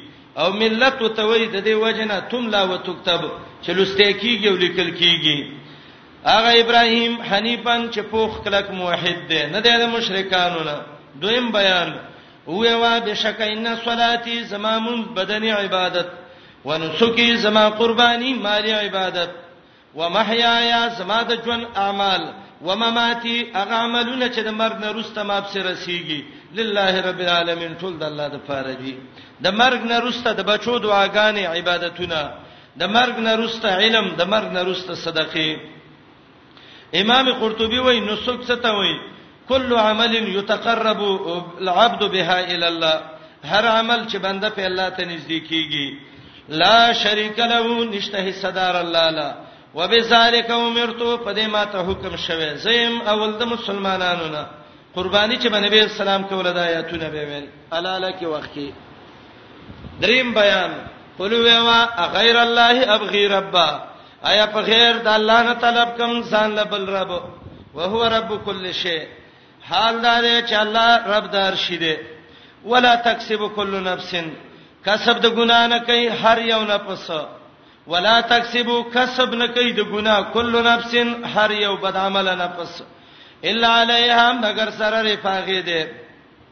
او ملت وته وی د دې وجنه تم لا وتكتب چې لسته کیږي او لیکل کیږي هغه ابراهيم حنيفن چې پوخ کلک موحد دی نه دی د مشرکانو نه دویم بیان وی وا بشک ان صلاتی زما من بدنی عبادت ونسکی زما قربانی مالی عبادت ومحیایا زما د جون اعمال ومماتی هغه عملونه چې د مرګ نه روسته ما په سر رسیږي لله رب العالمین ټول د الله د فارجی د مرګ نه روسته د بچو دعاګانې عبادتونه د مرګ نه روسته علم د مرګ نه روسته صدقه امام قرطبي وایي نو څوک څه ته وایي کل عمل یتقرب العبد بها الى الله هر عمل چې بنده په الله ته نږدې کیږي لا شریک له نشته صدر الله لا وبذالک امرت په دې ما ته حکم شوه زیم اول د مسلمانانو نه قرباني چې بنبي اسلام کوله د آیاتونه به ویل الاله کې وخت کې دریم بیان قل ویوا غیر الله ابغي ربا آیا په غیر د الله نه طلب کوم ځان له بل رب او هو رب کل شی حال دا دی چې الله رب دار شي دی ولا تکسب کل نفس کسب د ګنا نه کوي هر یو نفس ولا تکسب کسب نه کوي د ګنا کل نفس هر یو بد عمل نفس الا علیها مگر سره رفاغه دی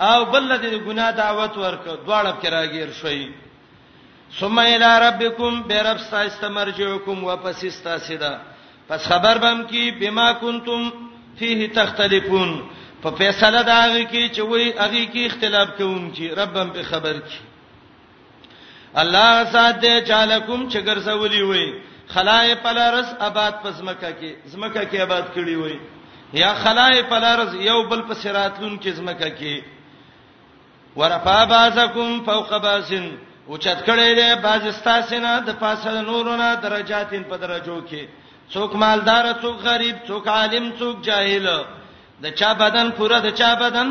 او بل له دې ګناه دعوت ورک دواړه کې راګیر شوي ثم الى ربكم برب استمرجعكم واپس استاسدا پس خبر بم کی بما کنتم فيه تختلفون په فیصله دا غي کی چې وای اغي کی اختلاف کوونکی ربم په خبر کی الله سات دې چالکم چې ګرځولي وي خلای پلارس آباد پزمکه کې زمکه کې آباد کړی وي یا خلای پلارس یو بل په سراتلون کې زمکه کې ورفا بازکم فوق بازن او چت کړي دې باز استاسنه د پاسه نورونه درجاتین په درجو کې څوک مالدار څوک غریب څوک عالم څوک جاهل د چا بدن پوره د چا بدن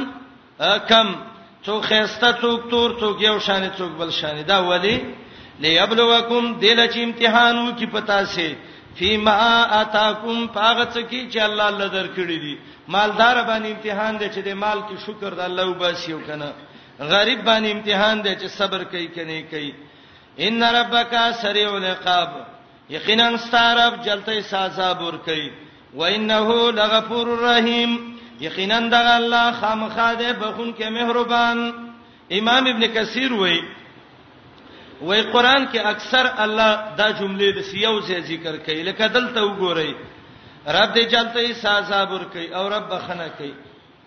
کم څوک خيسته څوک تور څوک یو شان څوک بل شان دا ولی ليبلوکم دل چې امتحانو کې پتا سي فيما اتاکم پاغه څکی چې الله الله درکړي دي مالدار باندې امتحان دی چې د مال کې شکر د الله وباسي او کنه غریب باندې امتحان دی چې صبر کوي کني کوي ان ربک سریع العقاب یقینا ستارب جلته سزا ور کوي وانه لغفور الرحیم یقینا دغه الله خامخا ده بخون کې مهربان امام ابن کثیر وای وای قران کې اکثر الله دا جملې د سیاو څخه ذکر کوي لکه دلته وګورئ رب دې چلته سازا بر کوي او رب بخنه کوي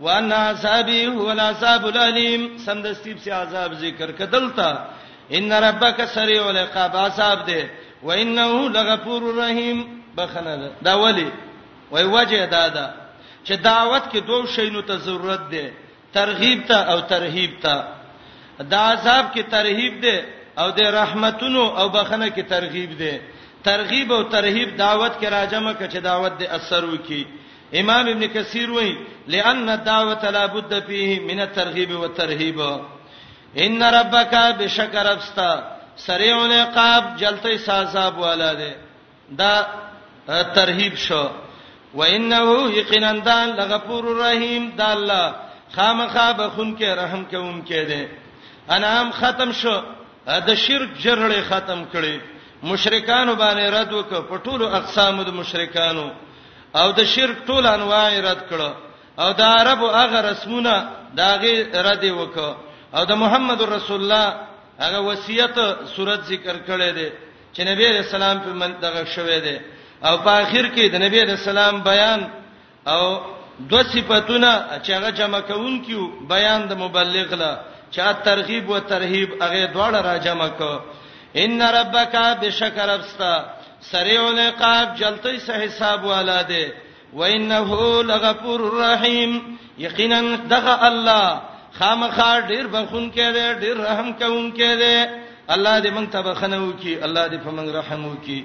وان عذابی هو العذاب الالم سمدستیب سے عذاب ذکر کدلتا ان ربک سریع العقاب عذاب دے و انه لغفور الرحیم بخنه ده دا ولی وای وجه دا ده چې دعوت کې دوه شینو ته ضرورت ده ترغیب ته او ترهیب ته دا عذاب کې ترهیب ده او د رحمتونو او بخنه کې ترغیب ده ترغیب او ترهیب دعوت کې راجمه کچ دعوت د اثر وکي امام ابن کثیر وایي لئن الدعوه لا بد فيه من الترغيب والترهيب ان ربک بشکر ابستا سریع العقاب جلته سازاب والا دی دا ترهیب شو وانه یقینا دان لغفور الرحیم د الله خامخا بخون کې رحم کوونکې دی انام ختم شو د شرک جرړې ختم کړي مشرکانو باندې رد وک په ټولو اقسامو د مشرکانو او د شرک ټول انواع رد کړو او د عربو هغه رسمونه داغه رد وکړو او د محمد رسول الله هغه وصیت صورت ذکر کړی دی چې نبی رسول الله په منځه شوی دی او په اخر کې د نبی رسول الله بیان او دو صفاتونه چې هغه جمع کون کیو بیان د مبلغ له چا ترغیب او ترهیب هغه دواړه را جمع کو ان ربک بشکر ابستا سریع العقاب جلتی سه حساب والا دی و انه لغفور رحیم یقینا دغه الله خامخا ډیر بخون کې دی ډیر رحم کوون کې دی الله دې مونږ ته بخنه وکي الله دې په مونږ رحم وکي